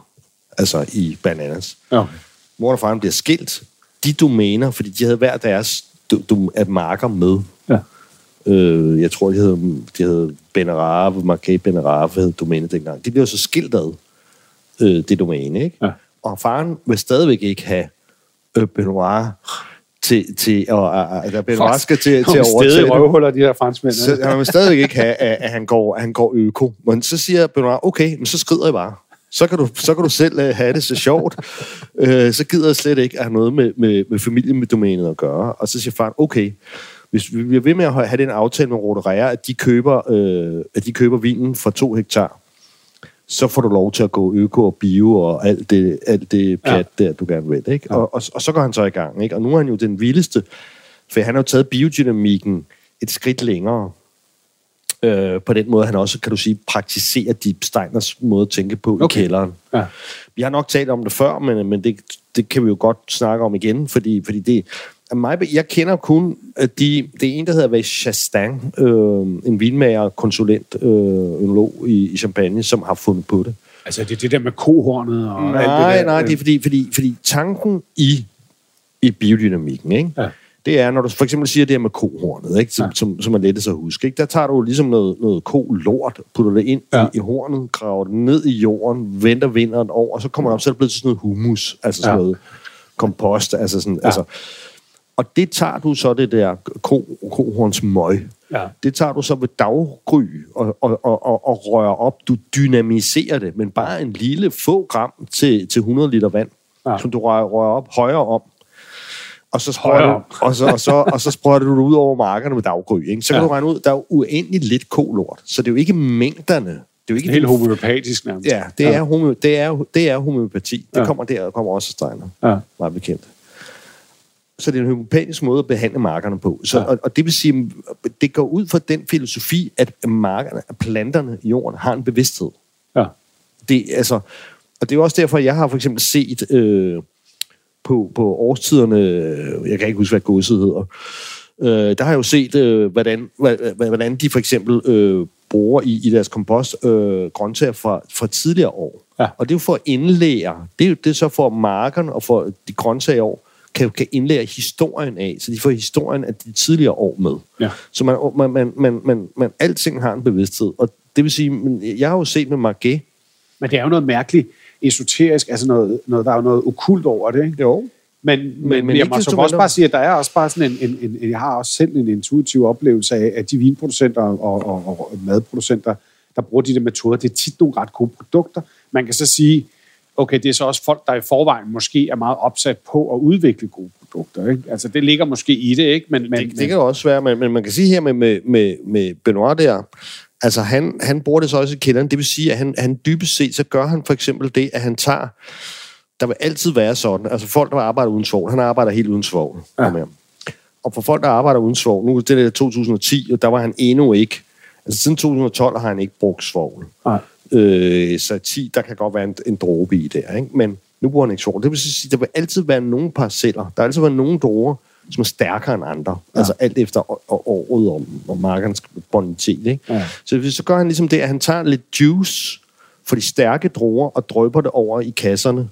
altså i bananas. Ja. Moren og faren bliver skilt. De domæner, fordi de havde hver deres du, du, at marker med. Ja. Øh, jeg tror, de hed, de hed Benarave, Marquet Benarave hed domæne dengang. De blev så skilt ad, øh, det domæne, ikke? Ja. Og faren vil stadigvæk ikke have øh, Benoit til, til og, og, og Benoit skal til, til at overtage røvhuller, de her franskmænd. Så han vil stadigvæk ikke have, at, at han, går, at han går øko. Men så siger Benoit, okay, men så skrider jeg bare. Så kan du, så kan du selv uh, have det så sjovt. uh, så gider jeg slet ikke at have noget med, med, med familiedomænet at gøre. Og så siger far, okay, hvis vi bliver ved med at have den aftale med Roderea, at de køber, øh, at de køber vinen for to hektar, så får du lov til at gå øko og bio og alt det, alt det pjat ja. der, du gerne vil. Ikke? Ja. Og, og, og, så går han så i gang. Ikke? Og nu er han jo den vildeste, for han har jo taget biodynamikken et skridt længere. Øh, på den måde, han også, kan du sige, praktiserer Deep Steiners måde at tænke på okay. i kælderen. Ja. Vi har nok talt om det før, men, men det, det kan vi jo godt snakke om igen, fordi, fordi det, mig, jeg kender kun de, det er en, der hedder Ray Chastain, øh, en vinmager, konsulent, øh, ønolog i, i Champagne, som har fundet på det. Altså, det er det der med kohornet og nej, alt det der. Nej, det er fordi, fordi, fordi tanken i, i biodynamikken, ikke? Ja. Det er, når du for eksempel siger det her med kohornet, ikke? Som, ja. som, som er lettest at huske, ikke? der tager du ligesom noget, noget ko-lort, putter det ind ja. i, i hornet, graver det ned i jorden, venter vinteren over, og så kommer det op, så er det blevet sådan noget humus, altså sådan ja. noget kompost, altså sådan, ja. altså, og det tager du så det der ko, kohorns møg. Ja. Det tager du så ved daggry og, og, og, og, og rører op. Du dynamiserer det, men bare en lille få gram til, til 100 liter vand, ja. som du rører, rører op højere om. Og så, sprøjter, og, så, og, så, og så sprøjter du det ud over markerne med daggry. Ikke? Så kan ja. du regne ud, der er uendeligt lidt kolort. Så det er jo ikke mængderne. Det er jo ikke Helt homeopatisk nærmest. Ja, det, ja. Er, homo, det, er, det er homeopati. Det ja. kommer der, kommer også Steiner. Ja. Meget bekendt så det er en homeopatisk måde at behandle markerne på. Så, ja. og, og det vil sige, det går ud fra den filosofi, at markerne, at planterne i jorden har en bevidsthed. Ja. Det, altså, og det er også derfor, jeg har for eksempel set øh, på, på årstiderne, jeg kan ikke huske, hvad godset hedder, øh, der har jeg jo set, øh, hvordan, hvordan de for eksempel øh, bruger i, i deres kompost øh, grøntsager fra, fra tidligere år. Ja. Og det er jo for at indlære, det er, det er så for markerne og for de grøntsager år, kan, kan indlære historien af, så de får historien af de tidligere år med. Ja. Så man, man, man, man, man, man alting har en bevidsthed. Og det vil sige, jeg har jo set med Marquet. Men det er jo noget mærkeligt esoterisk, altså noget, noget, der er jo noget okult over det, ikke? Jo. Men, men, men jeg må så også bare sige, at der er også bare sådan en, en, en, en, jeg har også selv en intuitiv oplevelse af, at de vinproducenter og, og, og, og madproducenter, der bruger de der metoder, det er tit nogle ret gode produkter. Man kan så sige, okay, det er så også folk, der i forvejen måske er meget opsat på at udvikle gode produkter. Ikke? Altså, det ligger måske i det, ikke? Men, men, det, det kan jo også være, men, men man kan sige her med, med, med, med Benoit der, altså han, han bruger det så også i kælderen, det vil sige, at han, han dybest set, så gør han for eksempel det, at han tager, der vil altid være sådan, altså folk, der arbejder uden svovl, han arbejder helt uden svovl. Ja. Og for folk, der arbejder uden svovl, nu er det 2010, og der var han endnu ikke, altså siden 2012 har han ikke brugt svovl. Nej. Øh, så 10, der kan godt være en, en dråbe i der, ikke? men nu bruger han ikke sol. Det vil sige, der vil altid være nogle parceller. Der vil altid være nogle druer, som er stærkere end andre. Ja. Altså alt efter året og, og markernes bonitet. Ikke? Ja. Så, så gør han ligesom det, at han tager lidt juice for de stærke druer og drøber det over i kasserne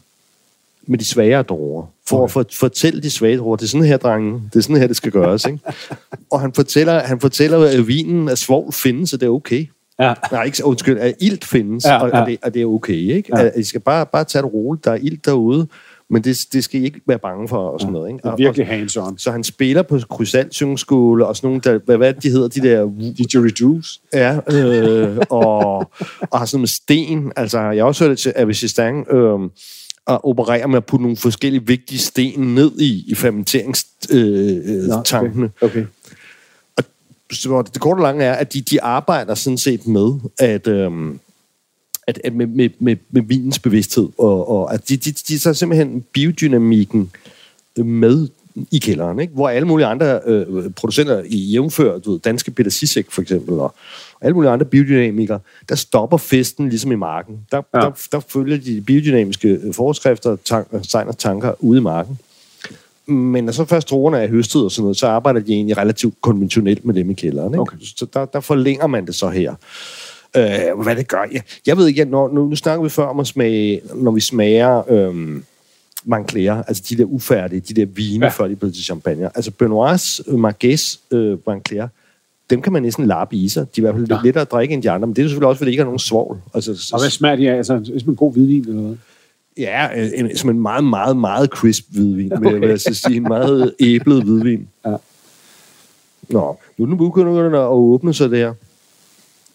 med de svagere druer. For okay. at for, fortælle de svage druer, det er sådan her, drenge, det er sådan her, det skal gøres. Ikke? og han fortæller, han fortæller, at vinen af svovl findes, så det er okay. Ja. Nej, ikke, undskyld, at ilt findes, ja, ja. Og, og, det, og det er okay, ikke? Ja. At, I skal bare, bare tage det roligt, der er ilt derude, men det, det skal I ikke være bange for, og sådan noget, ikke? Det er virkelig hands-on. Så han spiller på krysalsyngskole, og sådan nogle, der, hvad, hvad de hedder, de der... Didgeridoo's. Ja, øh, og, og har sådan med sten, altså, jeg har også hørt det til Avisistang, øh, at operere med at putte nogle forskellige vigtige sten ned i, i fermenteringstankene. Øh, okay. okay så det korte og lange er, at de, de arbejder sådan set med at, øhm, at, at med, med, med, med vinens bevidsthed, og, og at de, de, de så simpelthen biodynamikken med i kælderen, ikke? hvor alle mulige andre øh, producenter i jævnfør, du ved, danske Peter Sisek for eksempel, og alle mulige andre biodynamikere, der stopper festen ligesom i marken. Der, ja. der, der følger de biodynamiske forskrifter, tank, og tanker ude i marken. Men når så først druerne er høstet og sådan noget, så arbejder de egentlig relativt konventionelt med dem i kælderen. Ikke? Okay. Så der, der forlænger man det så her. Øh, hvad det gør? Jeg, jeg ved ikke, når, nu, nu snakker vi før om at smage, når vi smager øhm, Moncler, altså de der ufærdige, de der vine, ja. før de er blevet til champagne. Altså Benoits, øh, Marques, øh, Moncler, dem kan man næsten lappe i sig. De er i hvert fald ja. lidt lettere at drikke end de andre, men det er selvfølgelig også, fordi de ikke har nogen svovl. Altså, og hvad smager de af? Altså, som en god hvidvin eller noget? Ja, en, som en meget, meget, meget crisp hvidvin, okay. vil jeg sige. En meget æblet hvidvin. Ja. Nå, nu er den begynder at åbne sig der.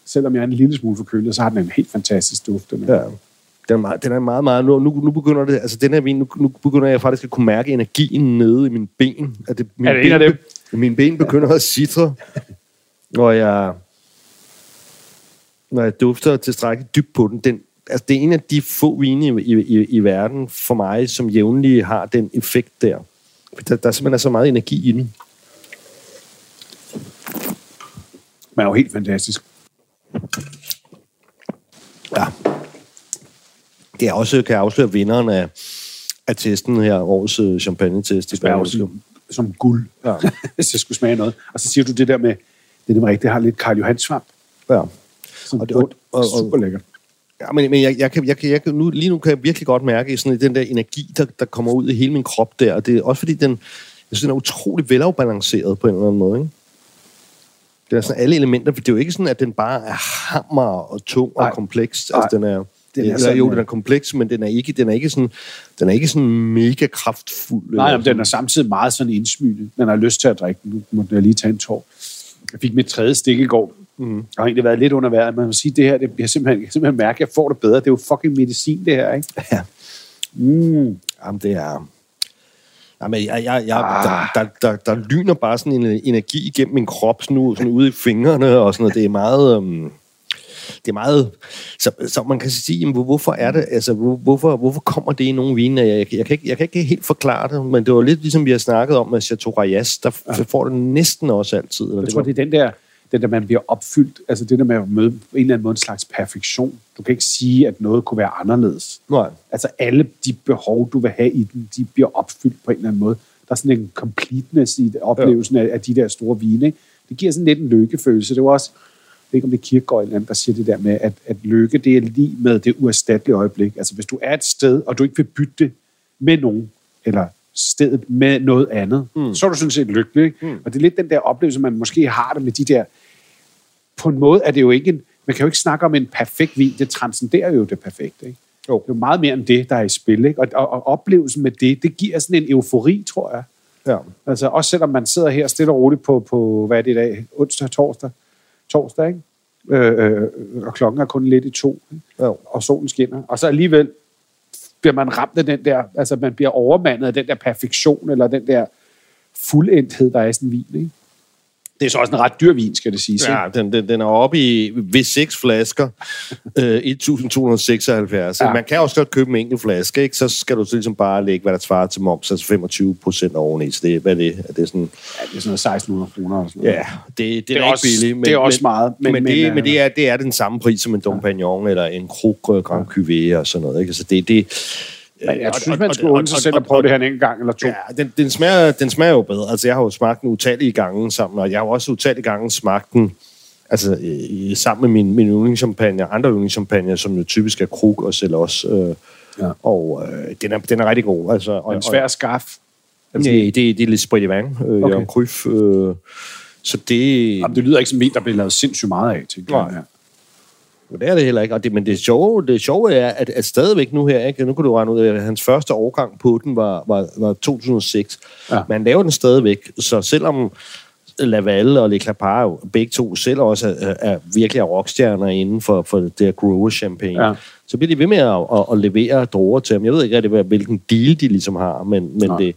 Selvom jeg er en lille smule forkølet, så har den en helt fantastisk duft. Ja. Den er, meget, den er meget, meget... Nu, nu begynder det... Altså, den her vin, nu, nu begynder jeg faktisk at kunne mærke energien nede i mine ben. At det, mine Er det en af ben, dem? be- Mine ben begynder at sidre, når jeg... Når jeg dufter tilstrækkeligt dybt på den. den altså, det er en af de få vine i, i, i, i verden for mig, som jævnligt har den effekt der. Der, der simpelthen er så meget energi i den. Men er jo helt fantastisk. Ja. Det er også, kan jeg afsløre, vinderen af, af testen her, årets øh, champagne-test i Det Spanien. som, som guld, Ja. hvis jeg skulle smage noget. Og så siger du det der med, det er det rigtigt, det har lidt Karl Johan svamp. Ja. Som Og det- og- og- og- super lækkert. Ja, men, men jeg, jeg kan, jeg kan, jeg kan, nu, lige nu kan jeg virkelig godt mærke sådan den der energi, der, der kommer ud i hele min krop der. Og det er også fordi, den, jeg synes, den er utrolig velafbalanceret på en eller anden måde. Ikke? Det er sådan alle elementer, for det er jo ikke sådan, at den bare er hammer og tung og kompleks. Altså, den er, Den er sådan, jo, den er kompleks, men den er ikke, den er ikke sådan, den er ikke sådan mega kraftfuld. Nej, men den er samtidig meget sådan indsmyget. Den har lyst til at drikke den. Nu må jeg lige tage en tår. Jeg fik mit tredje stik i går. Mm. Jeg har egentlig været lidt under vejret. Man må sige, det her, det, jeg simpelthen, jeg simpelthen mærke, at jeg får det bedre. Det er jo fucking medicin, det her, ikke? Ja. Mm. Jamen, det er... Jamen, jeg, jeg, jeg, Ah. der, der, der, der lyner bare sådan en energi igennem min krop, sådan, ud, sådan ude i fingrene og sådan noget. Det er meget... Um, det er meget... Så, så man kan sige, jamen, hvor- hvorfor er det... Altså, hvor- hvorfor, hvorfor kommer det i nogle vine? Jeg, jeg, jeg, kan ikke, jeg kan ikke helt forklare det, men det var lidt ligesom vi har snakket om med Chateau Rayas. Der ja. får det næsten også altid. Jeg tror, det er den der, den der, man bliver opfyldt. Altså det der med at møde på en eller anden måde en slags perfektion. Du kan ikke sige, at noget kunne være anderledes. Nej. Altså alle de behov, du vil have i den, de bliver opfyldt på en eller anden måde. Der er sådan en completeness i det- oplevelsen af, af de der store vine. Ikke? Det giver sådan lidt en lykkefølelse. Det var også, jeg ved ikke om det er Kierkegaard eller andet, der siger det der med, at, at lykke, det er lige med det uerstattelige øjeblik. Altså hvis du er et sted, og du ikke vil bytte det med nogen, eller stedet med noget andet, mm. så er du sådan set lykkelig. Ikke? Mm. Og det er lidt den der oplevelse, man måske har det med de der... På en måde er det jo ikke en... Man kan jo ikke snakke om en perfekt vin. Det transcenderer jo det perfekte. Ikke? Jo. Det er jo meget mere end det, der er i spil. Ikke? Og, og, og oplevelsen med det, det giver sådan en eufori, tror jeg. Ja. Altså også selvom man sidder her stille og roligt på, på hvad er det i dag? Onsdag, torsdag? Torsdag, ikke? Øh, øh, og klokken er kun lidt i to, ikke? Jo. og solen skinner. Og så alligevel bliver man ramt af den der, altså man bliver overmandet af den der perfektion, eller den der fuldendthed, der er i sådan en vin, ikke? Det er så også en ret dyr vin, skal det siges. Ja, den, den, den er oppe i ved seks flasker, øh, 1276. Ja. Ja. Man kan også godt købe en enkelt flaske, ikke? så skal du så ligesom bare lægge, hvad der svarer til moms, altså 25 procent oveni. Så det, hvad er det? Er det sådan, Ja, det er sådan noget 1600 kroner sådan noget. ja, det, det, det, er er, også- billigt. Men, det er også men, meget, men- Men, men, det, øh, men det, er, det er den samme pris som en Dom Pignon eller en Krug Grand Cuvée og sådan noget. Ikke? Så det, det, Men jeg og- synes, og- man og- skulle og- undre sig og- selv og- at prøve det her en gang eller to. Ja, den, den, smager, den smager jo bedre. Altså, jeg har jo smagt den utallige gange sammen, og jeg har jo også utallige gange smagt den altså, i, sammen med min, min yndlingschampagne, andre yndlingschampagne, som jo typisk er Krug og Celos. Øh, Ja. Og øh, den, er, den er rigtig god. Altså, og, Og en svær skaf. Og, nej, det, det er lidt sprit i vand, øh, Okay. Jørgen Kryf. Øh, så det... Jamen, det lyder ikke som en der bliver lavet sindssygt meget af, tænker jeg. Nej. Jo, det er det heller ikke. Og det, men det sjove, det sjove er, at, at stadigvæk nu her, ikke? nu kan du regne ud, at hans første årgang på den var, var, var 2006. Ja. Ja. Man laver den stadigvæk, så selvom Laval og Le Clapar jo begge to selv også er, er virkelig er rockstjerner inden for, for det her grower champagne, Ja. så bliver de ved med at, at, at levere druer til ham. Jeg ved ikke rigtig, hvad- hvilken deal de ligesom har, men, men Nej. det,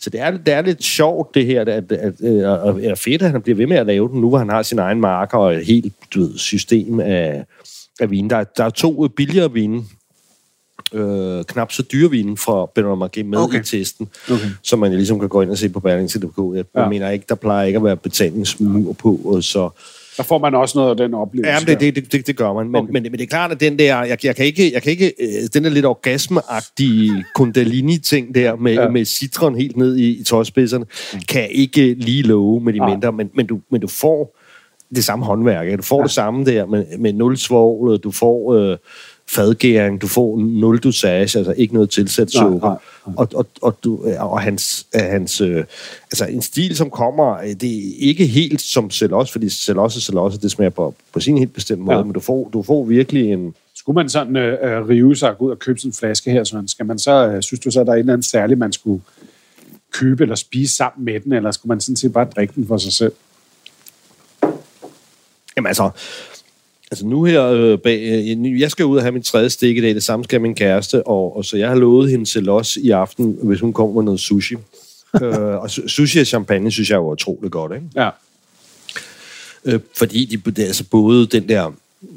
så det er, det er lidt sjovt det her, at, at, at, at, at fedt, at han bliver ved med at lave den, nu hvor han har sin egen marker og et helt du ved, system af, af vin. Der, er- der er to billigere vine, øh, knap så dyre vine fra Benoit Marquet med Okay. i testen, Okay. som man ligesom kan gå ind og se på Berlingske.dk. Jeg Ja. ja. mener ikke, der plejer ikke at være betalingsmur på, og så... Der får man også noget af den oplevelse. Ja, det, det, det, det, det gør man. Men, Okay. men, men det er klart, at den der, jeg, jeg kan ikke, jeg kan ikke øh, den der lidt orgasmeagtige kundalini-ting der med, Ja. ja. med citron helt ned i, i tåspidserne, kan jeg ikke lige love med de Nej. mindre, men, men, du, men du får det samme håndværk. ikke? Du får Ja. det samme der med, med nul svovl, du får øh, fadgæring, du får nul dosage, altså ikke noget tilsat Nej, sukker. nej, nej. Og, og, og, du, og hans, hans øh, altså en stil, som kommer, øh, det er ikke helt som Celos, fordi Celos og Celos, det smager på, på sin helt bestemt måde, Ja. men du får, du får virkelig en... Skulle man sådan øh, øh, rive sig og gå ud og købe sådan en flaske her, så skal man så, øh, synes du så, at der er et eller andet særligt, man skulle købe eller spise sammen med den, eller skulle man sådan set bare drikke den for sig selv? Jamen altså, Altså nu her, øh, bag, øh, jeg skal ud og have min tredje stik i dag, det samme skal min kæreste, og, og så jeg har lovet hende til os i aften, hvis hun kommer med noget sushi. øh, og su- sushi og champagne, synes jeg er utroligt godt, ikke? Ja. Øh, fordi de, det er altså både den der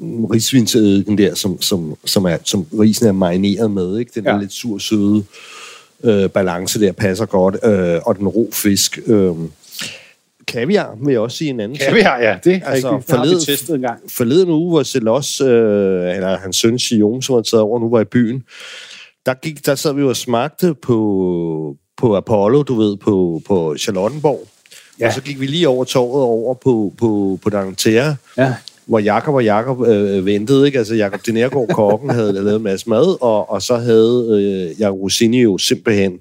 risvinseddiken der, som, som, som, er, som risen er marineret med, ikke? Den ja. Der lidt sur, søde øh, balance der passer godt, øh, og den ro fisk. Øh, kaviar vil jeg også sige en anden. Kaviar, ja, det er Altså, rigtigt. Det har vi testet en gang. forleden uge, hvor Celos, øh, eller hans søn Sion, som han taget over, nu var i byen, der, gik, der sad vi jo og smagte på, på Apollo, du ved, på, på Charlottenborg. Ja. Og så gik vi lige over torvet over på, på, på Dangterre, Ja. hvor Jakob og Jakob øh, ventede. Ikke? Altså Jakob Denergaard, kokken, havde lavet en masse mad, og, og så havde øh, Jakob Rossini jo simpelthen,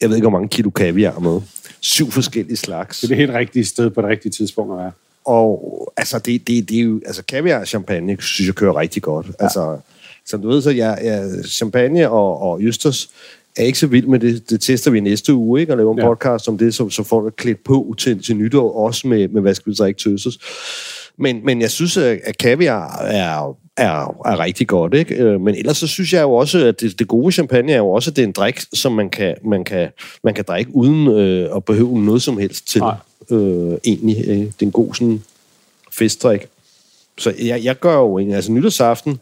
jeg ved ikke, hvor mange kilo kaviar med. Syv forskellige slags. Det er det helt rigtige sted på det rigtige tidspunkt at være. Og altså, det, det, det er jo, altså kaviar og champagne, synes jeg kører rigtig godt. Ja. Altså, som du ved, så jeg, jeg champagne og, og Østers er ikke så vild med det. Det tester vi næste uge, ikke? Og laver en ja. Podcast om det, så, så får du klædt på til, til nytår, også med, med hvad skal vi drikke til Østers. Men, men jeg synes, at at kaviar er, er, er rigtig godt, ikke? Øh, Men ellers så synes jeg jo også, at det, det gode champagne er jo også, at det er en drik, som man kan, man kan, man kan drikke uden øh, at behøve noget som helst til. Nej. Øh, egentlig. Øh, det er en god sådan festdrik. Så jeg, jeg gør jo egentlig, altså nytårsaften,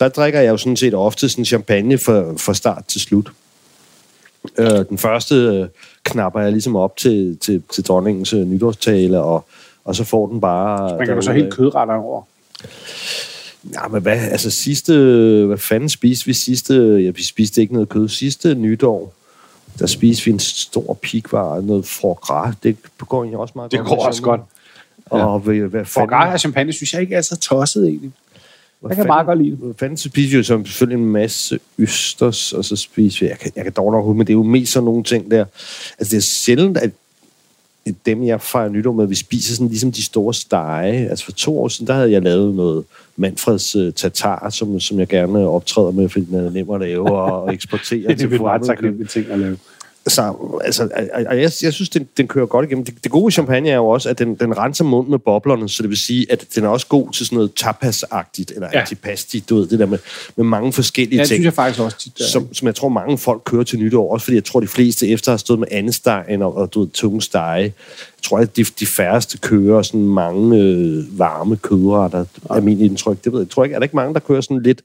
der drikker jeg jo sådan set ofte sådan champagne fra, fra start til slut. Øh, den første øh, knapper jeg ligesom op til, til, til dronningens øh, nytårstale, og, og så får den bare... Springer du så derudad. helt kødretter over? Ja, men hvad, altså sidste, hvad fanden spiste vi sidste, ja, vi spiste ikke noget kød, sidste nytår, der spiste vi en stor pikvar, noget foie gras, det går egentlig også meget Det godt. går med også godt. Og hvad, hvad For fanden, og champagne synes jeg ikke er så tosset egentlig. hvad Jeg kan meget godt lide det. Hvad fanden så spiser vi jo som selvfølgelig en masse østers, og så spiser vi, jeg kan, jeg kan dog nok men det er jo mest sådan nogle ting der. Altså det er sjældent, at dem, jeg fejrer nytår med, vi spiser sådan ligesom de store stege. Altså for to år siden, der havde jeg lavet noget Manfreds uh, tatar, som, som jeg gerne optræder med, fordi den er nem at lave og, eksportere Det er til taknemmeligt ting at lave. Så, altså, og jeg, jeg synes, den, den kører godt igennem. Det, det gode champagne er jo også, at den, den renser munden med boblerne, så det vil sige, at den er også god til sådan noget tapas-agtigt, eller ja. Ja. antipasti, du ved, det der med, med mange forskellige Ja, det ting, synes jeg faktisk også tit. er. som, som jeg tror, mange folk kører til nytår, også fordi jeg tror, de fleste efter har stået med andestegen og, og du ved, tunge stege, jeg tror, at de, de færreste kører sådan mange øh, varme kødretter, er min indtryk. Det ved jeg. jeg tror ikke, er der ikke mange, der kører sådan lidt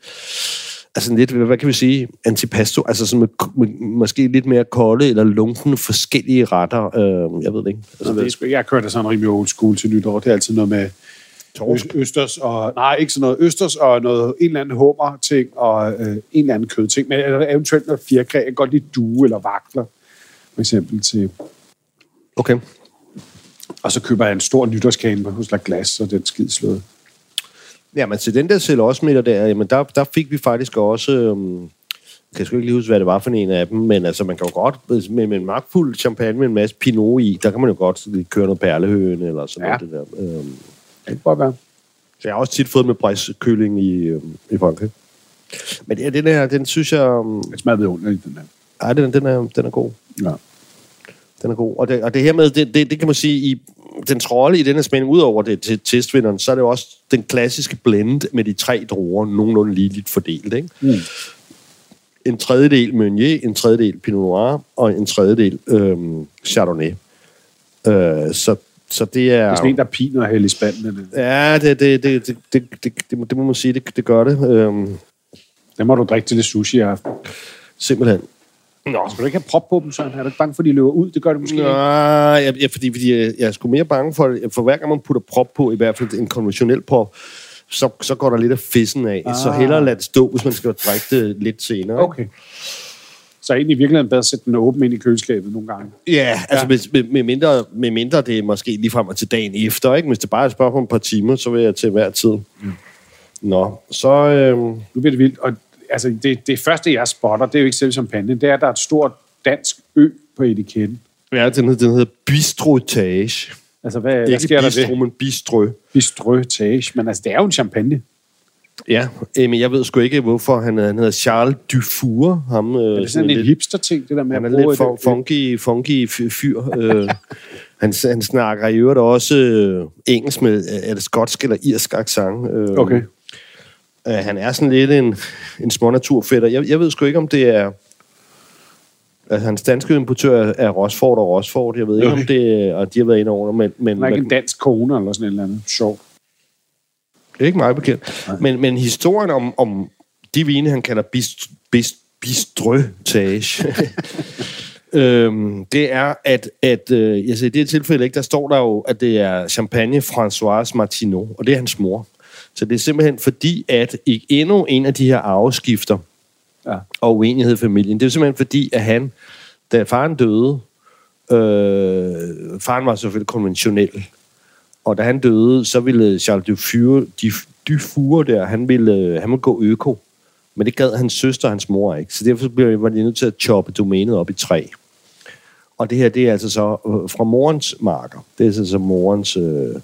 altså lidt, hvad kan vi sige, antipasto, altså sådan med, med, måske lidt mere kolde eller lunkne forskellige retter, øh, jeg ved det ikke. Altså, Altså, det er, sgu- jeg kører da sådan rimelig old school til nytår. Det er altid noget med Torsk. østers og... Nej, ikke sådan noget østers og noget, en eller anden hummer-ting og øh, en eller anden kødting. Men eller eventuelt noget fjerkræ. Jeg kan godt lide due eller vakler, for eksempel til... okay. Og så køber jeg en stor nytårskane hos La Glace, og den skid Ja, men til den der celosmeter der, jamen der, der fik vi faktisk også... Øhm, jeg kan sgu ikke lige huske, hvad det var for en af dem, men altså, man kan jo godt, med, med en magtfuld champagne med en masse pinot i, der kan man jo godt køre noget perlehøen eller sådan Ja. noget. Det der. Øhm, Det kan godt være. så jeg har også tit fået med bræskølling i, øhm, i Frankrig. Men ja, den her, den synes jeg... øhm, Det smager vidunderligt, den der. Ej, den, den, er, den er god. Ja. Den er god. Og det, og det her med, det, det, det kan man sige, i den rolle i denne spænding, udover det til testvinderen, så er det jo også den klassiske blend med de tre druer, nogenlunde ligeligt fordelt. Ikke? Mm. En tredjedel Meunier, en tredjedel Pinot Noir og en tredjedel øhm, Chardonnay. Øh, så, så det er... Det er sådan en, der piner helt i spanden. Den, Ja, det, det, det, det, det, det, det, må- det må man sige, det, det gør det. Øhm, den må du drikke til det sushi i aften. simpelthen. Nå, Skal du ikke have prop på dem, Søren? Er du ikke bange for, at de løber ud? Det gør det måske Nej, ikke. jeg, jeg, fordi, fordi jeg, jeg er sgu mere bange for, for hver gang man putter prop på, i hvert fald en konventionel prop, så, så går der lidt af fissen af. Ah. Så hellere lade det stå, hvis man skal drikke det lidt senere. Okay. Så egentlig i virkeligheden bedre at sætte den åben ind i køleskabet nogle gange. Ja, altså ja. Med, med, mindre, med mindre det er måske lige frem og til dagen efter. Ikke? Hvis det bare er et spørgsmål om et par timer, så vil jeg til hver tid. Mm. Nå, så... Øhm, Nu bliver det vildt. Og altså, det, det første, jeg spotter, det er jo ikke selv champagne. Det er, at der er et stort dansk ø på etiketten. ja, den, hedder- den hedder Bistrotage. Altså, hvad, hvad Ikke sker der bistro, det? men bistrø. Bistrøtage. Men altså, det er jo en champagne. Ja, øh, men jeg ved sgu ikke, hvorfor han, er- han hedder Charles Dufour. Ham, øh, Er det sådan en lidt- hipster-ting, det der med Han er at bruge lidt et- fun- funky, funky fy- fyr. øh, Han, han snakker i øvrigt også øh, engelsk med, er det skotsk eller irsk accent. Øh, Okay. Øh, han er sådan lidt en, en smånaturfætter. Jeg, jeg ved sgu ikke, om det er... Altså, hans danske importør er- Rosford og Rosford. Jeg ved ikke, Okay. om det. Og de har været inde over, men... men Han er ikke en dansk kone eller sådan et eller andet. Sjovt. Det er ikke meget bekendt. Men, men historien om, om de vine, han kalder bist, bist, bistrøtage, øhm, det er, at, at øh, jeg siger, i det tilfælde, ikke, der står der jo, at det er Champagne Françoise Martineau, og det er hans mor. Så det er simpelthen fordi, at i endnu en af de her arveskifter Ja. og uenighed i familien, det er simpelthen fordi, at han, da faren døde, øh, faren var selvfølgelig konventionel, og da han døde, så ville Charles Dufour, Dufour der, han ville, han ville gå øko. Men det gad hans søster og hans mor ikke. Så derfor blev var de nødt til at choppe domænet op i træ. Og det her, det er altså så øh, fra morens marker. Det er altså så morens... Øh,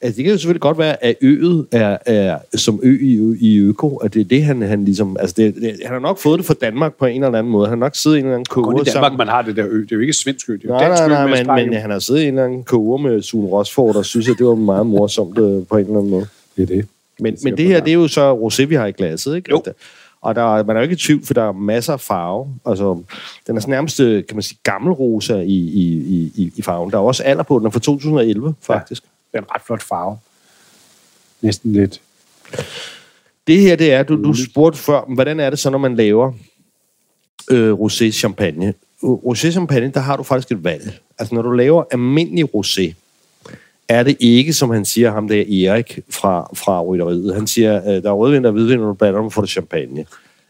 altså det kan jo selvfølgelig godt være, at øet er, er som ø i, i øko, at det er det, han, han ligesom... Altså det, det, han har nok fået det fra Danmark på en eller anden måde. Han har nok siddet i en eller anden koge i Danmark, man har det der ø. Det er jo ikke svensk ø. Det er jo Nej, dansk nej, nej, ø men, men han har siddet i en eller anden koge med Sune Rosford, og synes, at det var meget morsomt øh, på en eller anden måde. Det er det. Men, men det her, det er jo så rosé, vi har i glasset, ikke? Jo. Og der, er- man er jo ikke i tvivl, for der er masser af farve. Altså, den er sådan nærmest, øh, kan man sige, gammel rosa i, i, i, i- farven. Der er også alder på den, er fra 2011, faktisk. Det er en ret flot farve. Næsten lidt. Det her, det er, du, du spurgte før, hvordan er det så, når man laver øh, rosé champagne? Rosé champagne, der har du faktisk et valg. Altså, når du laver almindelig rosé, er det ikke, som han siger, ham der Erik fra, fra rytteriet. Han siger, øh, der er rødvin og hvidvin, og du blander dem, får du champagne.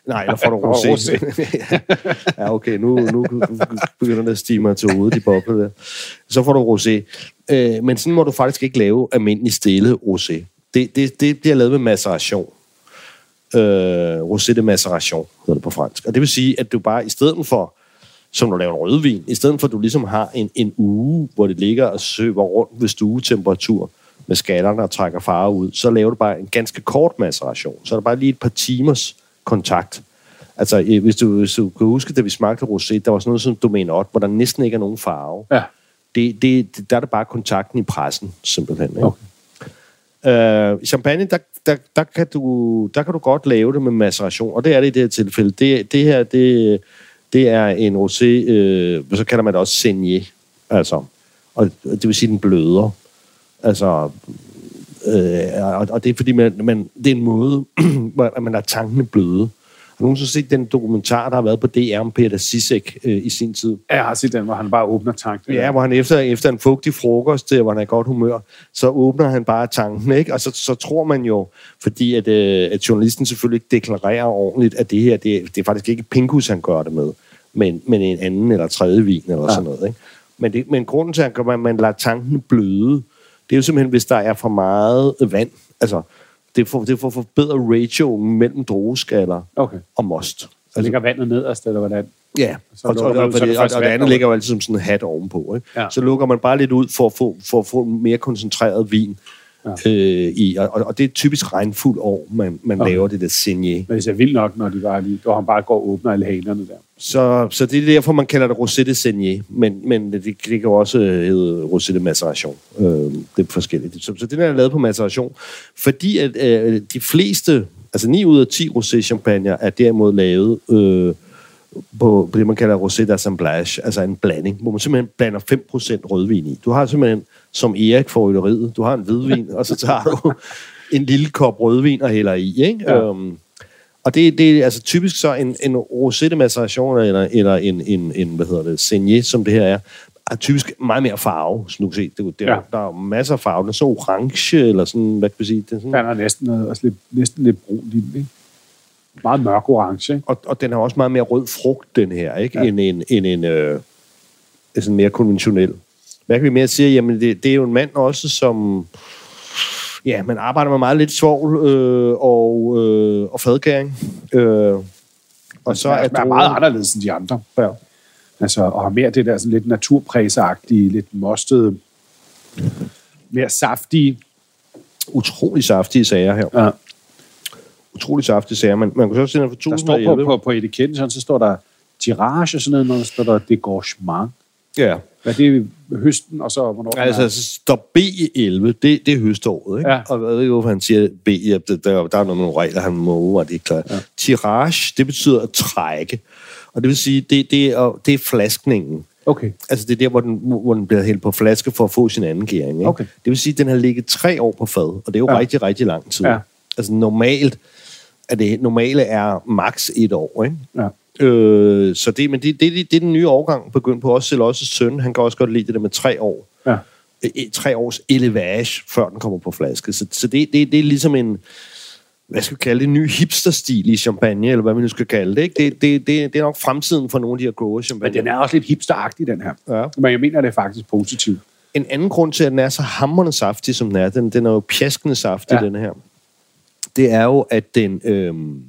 Nej, der får du rosé. ja, okay, nu, nu begynder det at stige mig til hovedet, de bobler der. Så får du rosé. Øh, men sådan må du faktisk ikke lave almindelig stille rosé. Det, det, det bliver lavet med maceration. Øh, rosé de maceration hedder det på fransk. Og det vil sige, at du bare i stedet for, som du laver en rødvin, i stedet for at du ligesom har en, en uge, hvor det ligger og søber rundt ved stuetemperatur med skallerne og trækker farve ud, så laver du bare en ganske kort maceration. Så er der bare lige et par timers kontakt. Altså, øh, hvis du, hvis du kan huske, da vi smagte rosé, der var sådan noget som Domaine 8, hvor der næsten ikke er nogen farve. Ja. Det, det, der er det bare kontakten i pressen, simpelthen. Ikke? Okay. Øh, champagne, der, der, der, kan du, der kan du godt lave det med maceration, og det er det i det her tilfælde. Det, det her, det, det er en rosé, øh, så kalder man det også saignée, altså, og det vil sige, den bløder. Altså, øh, og, og det er fordi, man, man, det er en måde, hvor man lader tankene bløde. Du nogensinde set den dokumentar, der har været på DR om Peter Sisek øh, i sin tid? Jeg har set den, hvor han bare åbner tanken. Ja, hvor han efter, efter en fugtig frokost, øh, hvor han er i godt humør, så åbner han bare tanken, ikke? Og så, så tror man jo, fordi at, øh, at journalisten selvfølgelig ikke deklarerer ordentligt, at det her, det, det er faktisk ikke Pinkus, han gør det med, men, men en anden eller tredje vin eller ja. sådan noget, ikke? Men, det, men grunden til, at man, man lader tanken bløde, det er jo simpelthen, hvis der er for meget vand. Altså, det for, det for at forbedre ratio mellem drueskaller Okay. og most. Så ligger vandet nederst, eller hvordan? Ja, Så og, og, og, så det og, og det andet ligger jo altid som sådan en hat ovenpå. Ikke? Ja. Så lukker man bare lidt ud for at få, for at få en mere koncentreret vin. Ja. Øh, i, og, og det er et typisk regnfuld år, man, man Okay. laver det der saignée. Men det er vildt nok, når de bare lige, hvor han bare går og åbner alle hanerne der. Så, så det er derfor, man kalder det rosé de saignée, men, men det, det kan jo også hedde rosé de maceration. Øh, det er forskelligt. Så, så den er lavet på maceration, fordi at øh, de fleste, altså 9 ud af 10 rosé champagne er derimod lavet øh, på, det, man kalder rosé d'assemblage, altså en blanding, hvor man simpelthen blander 5% rødvin i. Du har simpelthen, som Erik får rytteriet, du har en hvidvin, og så tager du en lille kop rødvin og hælder i, ikke? Ja. Øhm, og det, det er altså typisk så en, en rosé de maceration, eller, eller en, en, en, hvad hedder det, saignée, som det her er, er typisk meget mere farve, som du kan se. Det, det, Ja. Der er masser af farve. Den er så orange, eller sådan, hvad kan vi sige? Det er sådan, Han er næsten, også lidt, næsten lidt brun i den, ikke? Meget mørk orange, og, og den har også meget mere rød frugt, den her, ikke? Ja. End en, end en øh, sådan mere konventionel. Hvad kan vi mere sige? Jamen, det, det er jo en mand også, som... Ja, man arbejder med meget lidt svovl øh, og, øh, og fadgæring. Øh, og så er, er, meget anderledes end de andre. Ja. Altså, og har mere det der sådan lidt naturpræsagtige, lidt mostede, mere saftige. utrolig saftige sager her. Ja. Utrolig saftige sager. Man, man kan så se, den fra Der står 2011. på, på, på etiketten, sådan, så står der tirage og sådan noget, når der står der degorgement. Ja. Hvad er det høsten, og så hvornår? Altså, er? så står B11, det, det er høståret, ikke? Ja. Og jeg ved ikke, hvorfor han siger B, ja, der, der, er nogle regler, han må, og det er klart. Ja. Tirage, det betyder at trække. Og det vil sige, det, det, er, det er flaskningen. Okay. Altså, det er der, hvor den, hvor den bliver hældt på flaske for at få sin anden gæring. Ikke? Okay. Det vil sige, at den har ligget tre år på fad, og det er jo ja. rigtig, rigtig lang tid. Ja. Altså, normalt er det normale er maks et år, ikke? Ja. Øh, så det, men det, det, det, det er den nye årgang begyndt på. Også Celos' søn, han kan også godt lide det der med tre år. Ja. Øh, øh, tre års elevage, før den kommer på flaske. Så, så det, det, det er ligesom en, hvad skal vi kalde det, en ny hipsterstil i champagne, eller hvad man nu skal kalde det. Ikke? Det, det, det, det er nok fremtiden for nogle af de her grower champagne. Men den er også lidt hipsteragtig, den her. Ja. Men jeg mener, det er faktisk positivt. En anden grund til, at den er så hammerende saftig, som den er, den, den er jo pjaskende saftig, ja. den her, det er jo, at den, øhm,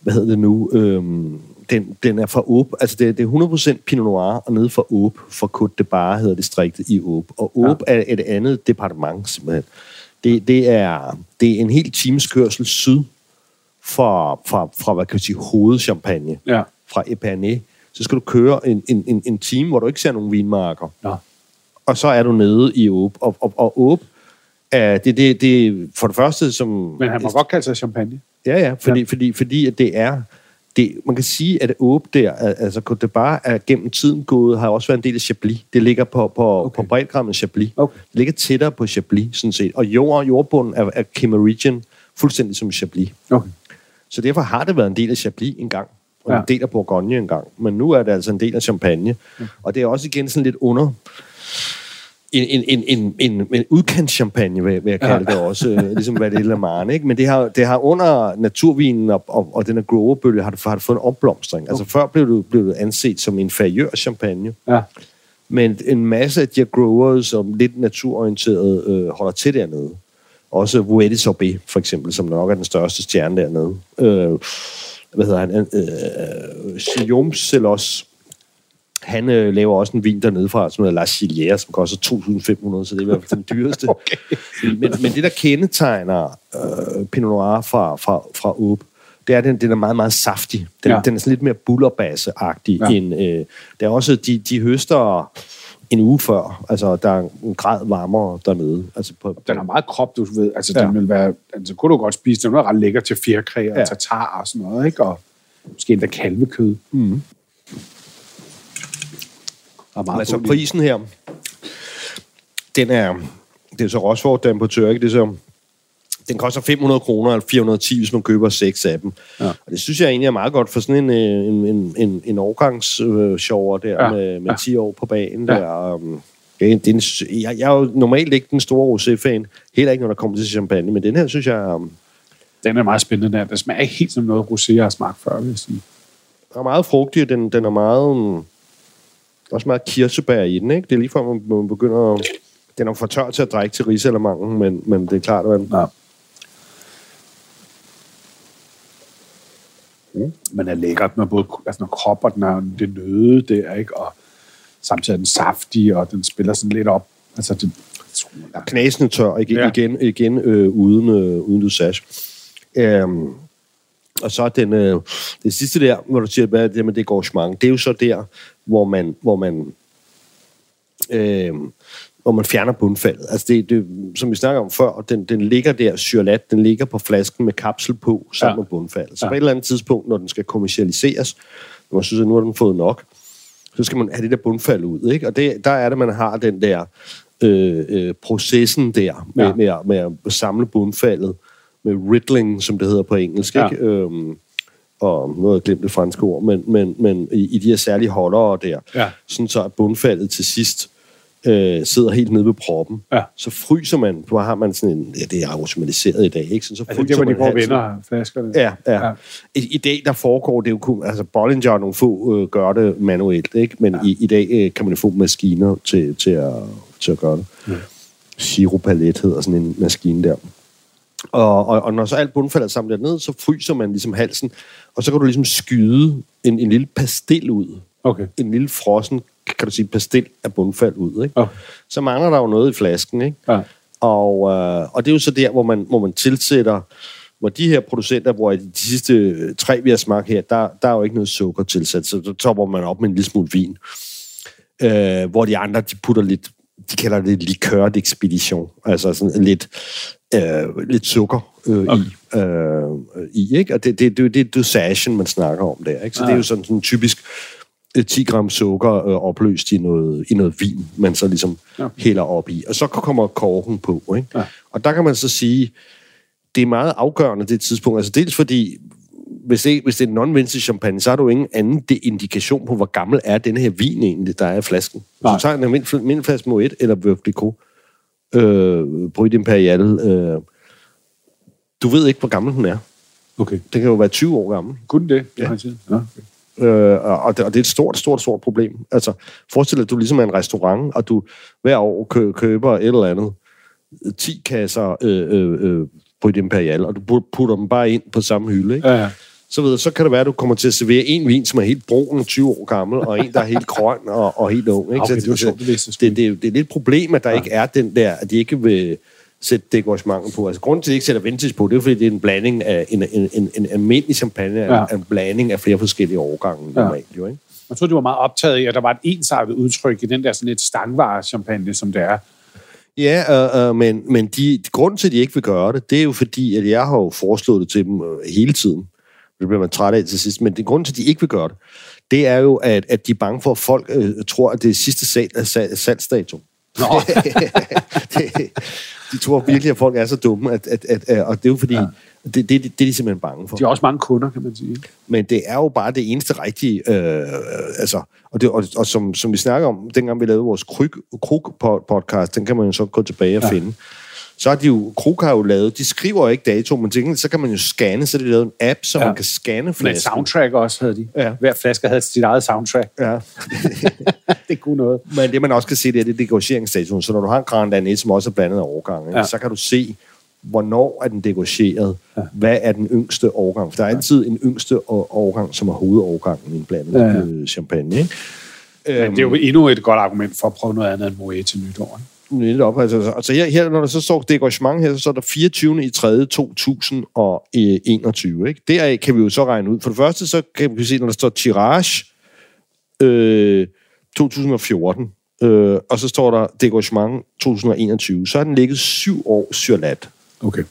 hvad hedder det nu, øhm, den, den er fra Åb, altså det, det er 100% Pinot Noir, og nede fra Åb, fra Côte de Bar hedder distriktet i Åb. Og Åb ja. er et andet departement, simpelthen. Det, det, er, det er en helt times kørsel syd fra, fra, fra hvad kan man sige, hovedchampagne, Ja. fra Epernay. Så skal du køre en, en, en, en time, hvor du ikke ser nogen vinmarker Nå. og så er du nede i Åb. Og, og, og Åb er det, det, det for det første, som... Men han må godt kalde sig champagne. Ja, ja, fordi, ja. fordi, fordi at det er... Det, man kan sige, at Åb der, al- altså Côte Bar er gennem tiden gået, har også været en del af Chablis. Det ligger på, på, Okay. på bredgrammet Chablis. Okay. Det ligger tættere på Chablis, sådan set. Og jord, jordbunden er, er Kimmeridgen, fuldstændig som Chablis. Okay. Så derfor har det været en del af Chablis engang, og ja. en del af Bourgogne engang. Men nu er det altså en del af Champagne. Ja. Og det er også igen sådan lidt under en, en, en, en, en, en udkant champagne, vil, vil jeg kalde ja. det også, øh, ligesom hvad det er ikke? Men det har, det har under naturvinen og, og, og den her growerbølge, har det, har det fået en opblomstring. Altså før blev det, blev det anset som inferiør champagne, Ja. men en masse af de her growers, som lidt naturorienterede, øh, holder til dernede. Også Vuetti Sorbet, for eksempel, som nok er den største stjerne dernede. Øh, hvad hedder han? Øh, Guillaume Celos. Han øh, laver også en vin dernede fra, som hedder La Chilière, som koster 2.500, så det er i hvert fald den dyreste. okay. men, men det, der kendetegner øh, Pinot Noir fra, fra, fra Åb, det er, den, den er meget, meget saftig. Den, Ja. den er sådan lidt mere bullerbasse-agtig. Ja. End, øh, der er også, de, de høster en uge før. Altså, der er en grad varmere dernede. Altså, på, Den har meget krop, du ved. Altså, ja. Den vil være... Altså, kunne du godt spise. Den er ret lækker til fjerkræ og. Ja. tatar og sådan noget, ikke? Og måske endda kalvekød. Mm. Og meget Altså prisen her, den er, det er så Rosford, der er importør, ikke? Det er så, den koster 500 kroner, eller 410, hvis man køber seks af dem. Ja. Og det synes jeg egentlig er meget godt for sådan en, øh, en, en, en, en årgangsshower der, Ja, ja. med, med ja. 10 år på banen Ja. ja. der. Um, det, er- det er en, jeg, jeg er jo normalt ikke den store rosé-fan, heller ikke når der kommer til champagne, men den her synes jeg um, Den er meget spændende der. Den smager ikke helt som noget, rosé jeg har smagt før, vil jeg sige. er meget frugtig, den, den er meget... Um, også meget kirsebær i den, ikke? Det er lige før, man, man begynder at... Den er for tør til at drikke til risalamangen, men, men det er klart, at man, Ja. Mm. Men er lækkert med både altså, når krop og den er det nøde der, ikke? Og samtidig er den saftig, og den spiller sådan lidt op. Altså, det, ja. knasende tør igen, Ja. igen, igen øh, uden, øh, uden dosage. Øhm, og så den, øh, det sidste der, hvor du siger, er det med det gorgement, det er jo så der, hvor man, hvor man, øh, hvor man fjerner bundfaldet. Altså det, det, som vi snakker om før, den, den ligger der, syrlat, den ligger på flasken med kapsel på, sammen Ja. med bundfaldet. Så Ja. på et eller andet tidspunkt, når den skal kommercialiseres, når man synes, at nu har den fået nok, så skal man have det der bundfald ud. Ikke? Og det, der er det, man har den der øh, øh, processen der, med, Ja. ja. med, at, med at samle bundfaldet, med riddling, som det hedder på engelsk. Ja. Ikke? Øhm, og nu har jeg glemt det franske ord, men, men, men i, i de her særlige holdere der, Ja. sådan så at bundfaldet til sidst øh, sidder helt nede ved proppen, Ja. så fryser man, hvor har man sådan en, ja, det er automatiseret i dag, ikke? Sådan, så Altså, fryser det var de man går vinder flaskerne. Ja, ja. Ja. I, I dag, der foregår det jo kun... Altså, Bollinger og nogle få øh, gør det manuelt, ikke? Men ja. i, i dag øh, kan man få maskiner til, til, at, til at gøre det. Ja. Siropalet hedder sådan en maskine der. Og, og, og når så alt bunden falder sammen derned, så fryser man ligesom halsen, og så kan du ligesom skyde en, en lille pastil ud. Okay. En lille frossen, kan du sige, pastil af bundfald ud, ikke? Okay. Så mangler der jo noget i flasken, ikke? Ja. Og, øh, og det er jo så der, hvor man, hvor man tilsætter, hvor de her producenter, hvor i de sidste øh, tre, vi har smagt her, der, der er jo ikke noget sukker tilsat, så så topper man op med en lille smule vin. øh, hvor de andre, de putter lidt, de kalder det likørt ekspedition, altså sådan lidt, øh, lidt sukker øh, okay. i, øh, i, ikke? Og det, det, det, det er dosagen, man snakker om der, ikke? Så ja. det er jo sådan, sådan typisk 10 gram sukker øh, opløst i noget, i noget vin, man så ligesom ja. hælder op i. Og så kommer korken på, ikke? Ja. Og der kan man så sige, det er meget afgørende det tidspunkt. Altså dels fordi, hvis det, hvis det er non-vintage champagne, så har du ingen anden indikation på, hvor gammel er den her vin egentlig, der er i flasken. Hvis du tager en almindelig flaske Moet eller Veuve Clicquot, øh, Brut Imperial, øh, du ved ikke, hvor gammel den er. Okay. Den kan jo være 20 år gammel. Kun det? Ja. ja okay. Øh, og, det, og det er et stort, stort, stort problem. Altså, forestil dig, at du ligesom er en restaurant, og du hver år kø, køber et eller andet 10 kasser øh, øh, Brut Imperial, og du putter dem bare ind på samme hylde, ikke? Ja, ja. Så, ved, så kan det være, at du kommer til at servere en vin, som er helt brun, 20 år gammel, og en, der er helt grøn og, og helt ung. Ikke? Okay, så, det, var sjovt, det, det, det, er lidt et problem, at der ja. ikke er den der, at de ikke vil sætte dekoragementen på. Altså, grunden til, at de ikke sætter vintage på, det er, fordi det er en blanding af en, en, en, en almindelig champagne, ja. en blanding af flere forskellige årgange ja. normalt, jo, ikke? Jeg tror, du var meget optaget af, at der var et ensartet udtryk i den der sådan et stangvare-champagne, som det er. Ja, øh, øh, men, men de, grunden til, at de ikke vil gøre det, det er jo fordi, at jeg har jo foreslået det til dem øh, hele tiden. Det bliver man træt af til sidst. Men det grund til, at de ikke vil gøre det, det er jo, at, at de er bange for, at folk øh, tror, at det er sidste salg, salg, salgsdato. Nå. det, de tror virkelig, at folk er så dumme, at, at, at, at og det er jo fordi, ja. det, det, det, det er de simpelthen bange for. De har også mange kunder, kan man sige. Men det er jo bare det eneste rigtige, øh, altså, og, det, og, og som, som vi snakker om, dengang vi lavede vores krug-podcast, den kan man jo så gå tilbage og ja. finde så har de jo, Krug har jo lavet, de skriver jo ikke dato, men tænker, så kan man jo scanne, så de lavet en app, så ja. man kan scanne flasken. Men soundtrack også havde de. Ja. Hver flaske havde sit eget soundtrack. Ja. det kunne noget. Men det man også kan se, det er det dekoreringsdatoen. Så når du har en Grand Danier, som også er blandet af årgang, ja. så kan du se, hvornår er den degorgeret, ja. hvad er den yngste årgang. For der er altid en yngste årgang, som er hovedårgangen i en blandet ja. Øh, champagne. Ikke? Men det er jo endnu et godt argument for at prøve noget andet end Moet til nytår. Ikke? Lidt op. Altså, altså her, her, når der så står degagement her, så er der 24. i 3. 2021. Ikke? Deraf kan vi jo så regne ud. For det første, så kan vi se, når der står tirage øh, 2014, øh, og så står der degagement 2021, så har den ligget syv år surlat. Okay.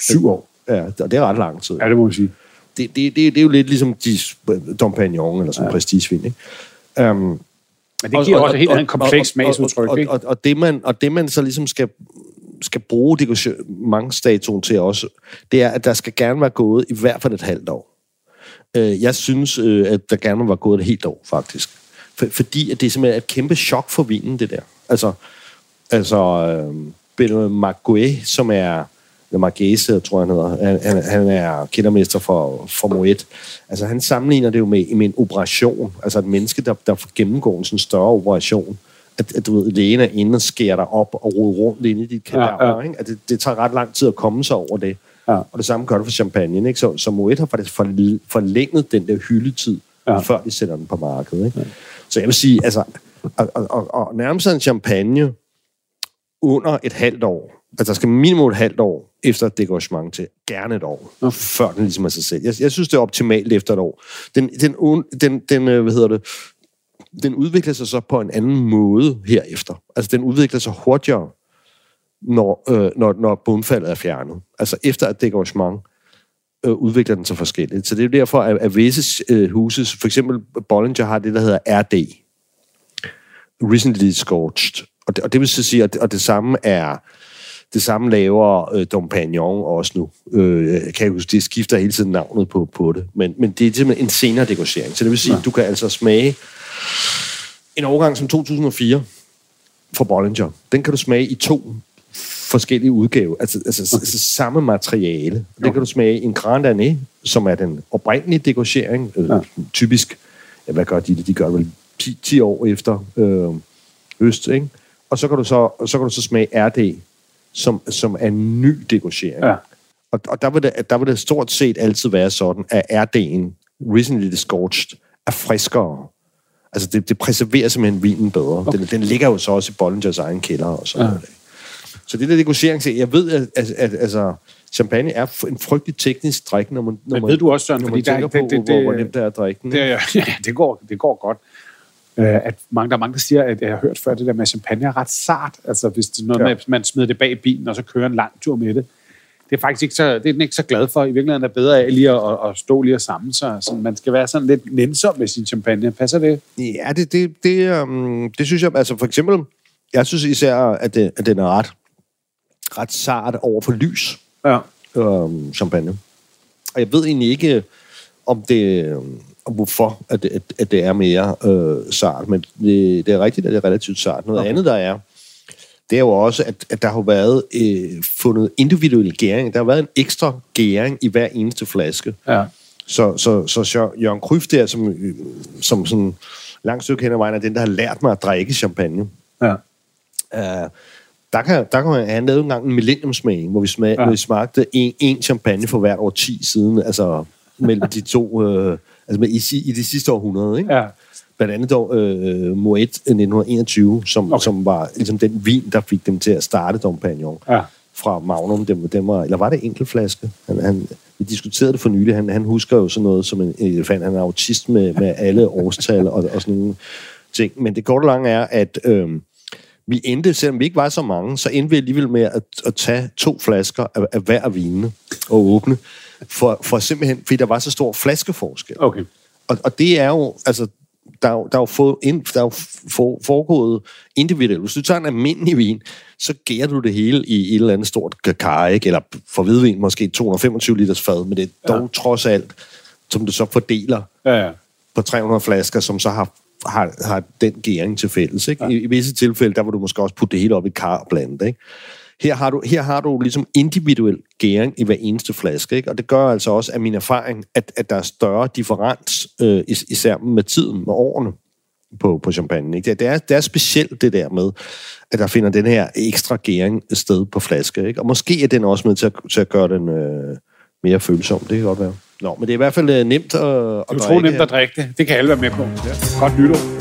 Syv år? Ja, og det er ret lang tid. Ja, det må man sige. Det, det, det, det er jo lidt ligesom de Dompagnon eller sådan ja. prestigevin, ikke? Um, men det giver og, også og, helt andet kompleks smagsudtryk, og, og, og, og, det man, og det man så ligesom skal, skal bruge dekorationsstatuen til også, det er, at der skal gerne være gået i hvert fald et halvt år. Øh, jeg synes, øh, at der gerne var gået et helt år, faktisk. For, fordi at det er simpelthen et kæmpe chok for vinen, det der. Altså, altså øh, Benoît Marguet, som er eller Margese, tror jeg, han hedder. Han, han, er kindermester for, for Moet. Altså, han sammenligner det jo med, med en operation. Altså, et menneske, der, der gennemgår en sådan større operation. At, at du ved, lægen er inde og skærer dig op og roder rundt inde i dit kadaver. Ja, ja. Ikke? At det, det tager ret lang tid at komme sig over det. Ja. Og det samme gør det for champagne. Ikke? Så, så Moet har faktisk forlænget den der hyldetid, ja. før de sætter den på markedet. Ikke? Ja. Så jeg vil sige, altså, og, og, og, og nærmest en champagne under et halvt år, Altså, der skal minimum et halvt år efter et dekoragement til. Gerne et år, okay. før den ligesom er sig selv. Jeg, jeg synes, det er optimalt efter et år. Den, den, den, den øh, hvad hedder det, den udvikler sig så på en anden måde herefter. Altså, den udvikler sig hurtigere, når, øh, når, når bundfaldet er fjernet. Altså, efter et dekoragement øh, udvikler den sig forskelligt. Så det er derfor, at, at visse øh, huses, for eksempel Bollinger har det, der hedder RD. Recently Scorched. Og det, og det vil så sige, at, og det samme er det samme laver øh, Dom Pagnon også nu. Øh, kan jeg huske, det skifter hele tiden navnet på, på det. Men, men det er simpelthen en senere degorgering. Så det vil sige, ja. at du kan altså smage en overgang som 2004 fra Bollinger. Den kan du smage i to forskellige udgaver. Altså, altså, altså samme materiale. Den kan du smage en Grand Année, som er den oprindelige degorgering. Øh, ja. Typisk, ja, hvad gør de det? De gør det vel 10, 10 år efter øh, øst, ikke? Og så kan du så, så, kan du så smage RD, som, som er en ny degorgering. Ja. Og, og der, vil det, der vil det stort set altid være sådan, at RD'en, recently scorched, er friskere. Altså, det, det preserverer simpelthen vinen bedre. Okay. Den, den ligger jo så også i Bollingers egen kælder og sådan ja. noget. Så det der degorgering, jeg ved, at, at, at altså, champagne er en frygtelig teknisk drik, når man, når Men man, ved du også, Søren, når man tænker der, på, det, det, hvor, hvor nemt det er at drikke den. Det, ja, det, går, det går godt. Øh, at mange, der er mange, der siger, at jeg har hørt før, det der med, champagne er ret sart. Altså, hvis det er noget ja. med, at man smider det bag i bilen, og så kører en lang tur med det. Det er faktisk ikke så, det er den ikke så glad for. I virkeligheden er bedre af lige at, at stå lige og sammen sig. Så man skal være sådan lidt nænsom med sin champagne. Passer det? Ja, det, det, det, um, det synes jeg, altså for eksempel, jeg synes især, at, det, at den er ret, ret sart over for lys, Ja. um, champagne. Og jeg ved egentlig ikke, om det, om hvorfor at det, at, at det er mere øh, sart, men det, det er rigtigt, at det er relativt sart. Noget okay. andet, der er, det er jo også, at, at der har været øh, fundet individuel gæring. Der har været en ekstra gæring i hver eneste flaske. Ja. Så, så, så Jørgen Kryf der, som, øh, som sådan langt stykke hen ad vejen, er den, der har lært mig at drikke champagne. Ja. Uh, der kan, der kan man have lavet en gang en millenniumsmagning, hvor vi, smag, ja. Ja. hvor vi smagte en, en champagne for hvert år 10 siden, altså mellem de to, øh, altså med, i, i de sidste århundrede, ikke? Ja. Blandt andet dog øh, Moet 1921, som, okay. Okay. som var ligesom den vin, der fik dem til at starte Dom Pignon Ja. fra Magnum. Dem, dem var, eller var det enkeltflaske? Han, han, vi diskuterede det for nylig. Han, han husker jo sådan noget som en elefant. Han er autist med, med alle årstal og, og sådan nogle ting. Men det korte og lange er, at øh, vi endte, selvom vi ikke var så mange, så endte vi alligevel med at, at tage to flasker af, af hver af vinene og åbne. For, for simpelthen, fordi der var så stor flaskeforskel. Okay. Og, og det er jo, altså, der er jo, der er jo, få, ind, der er jo for, foregået individuelt. Hvis du tager en almindelig vin, så gærer du det hele i et eller andet stort kar, ikke? Eller for hvidvin måske 225 liters fad, men det er dog ja. trods alt, som du så fordeler Ja, ja. på 300 flasker, som så har, har, har den gæring til fælles. Ikke? Ja. I, I visse tilfælde, der vil du måske også putte det hele op i et kar og blande det. Ikke? Her har, du, her har du ligesom individuel gæring i hver eneste flaske, ikke? og det gør altså også, af min erfaring, at, at der er større differens, øh, is, især med tiden, med årene på, på champagne. Ikke? Det, det, er, det er specielt det der med, at der finder den her ekstra gæring sted på flaske. Ikke? Og måske er den også med til at, til at gøre den øh, mere følsom. Det kan godt være. Nå, men det er i hvert fald øh, nemt at, at Du tror nemt at drikke det. Det kan alle være med på. Ja. Godt nytår.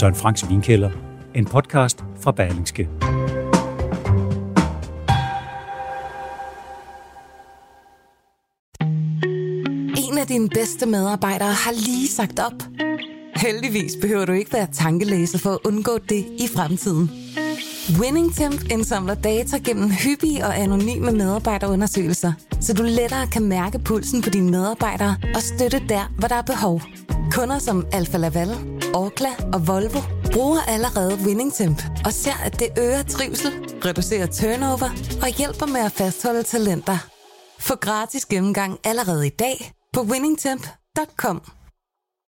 Søren Franks Vinkælder. En podcast fra Berlingske. En af dine bedste medarbejdere har lige sagt op. Heldigvis behøver du ikke være tankelæser for at undgå det i fremtiden. WinningTemp indsamler data gennem hyppige og anonyme medarbejderundersøgelser, så du lettere kan mærke pulsen på dine medarbejdere og støtte der, hvor der er behov. Kunder som Alfa Laval, Orkla og Volvo bruger allerede WinningTemp og ser, at det øger trivsel, reducerer turnover og hjælper med at fastholde talenter. Få gratis gennemgang allerede i dag på winningtemp.com.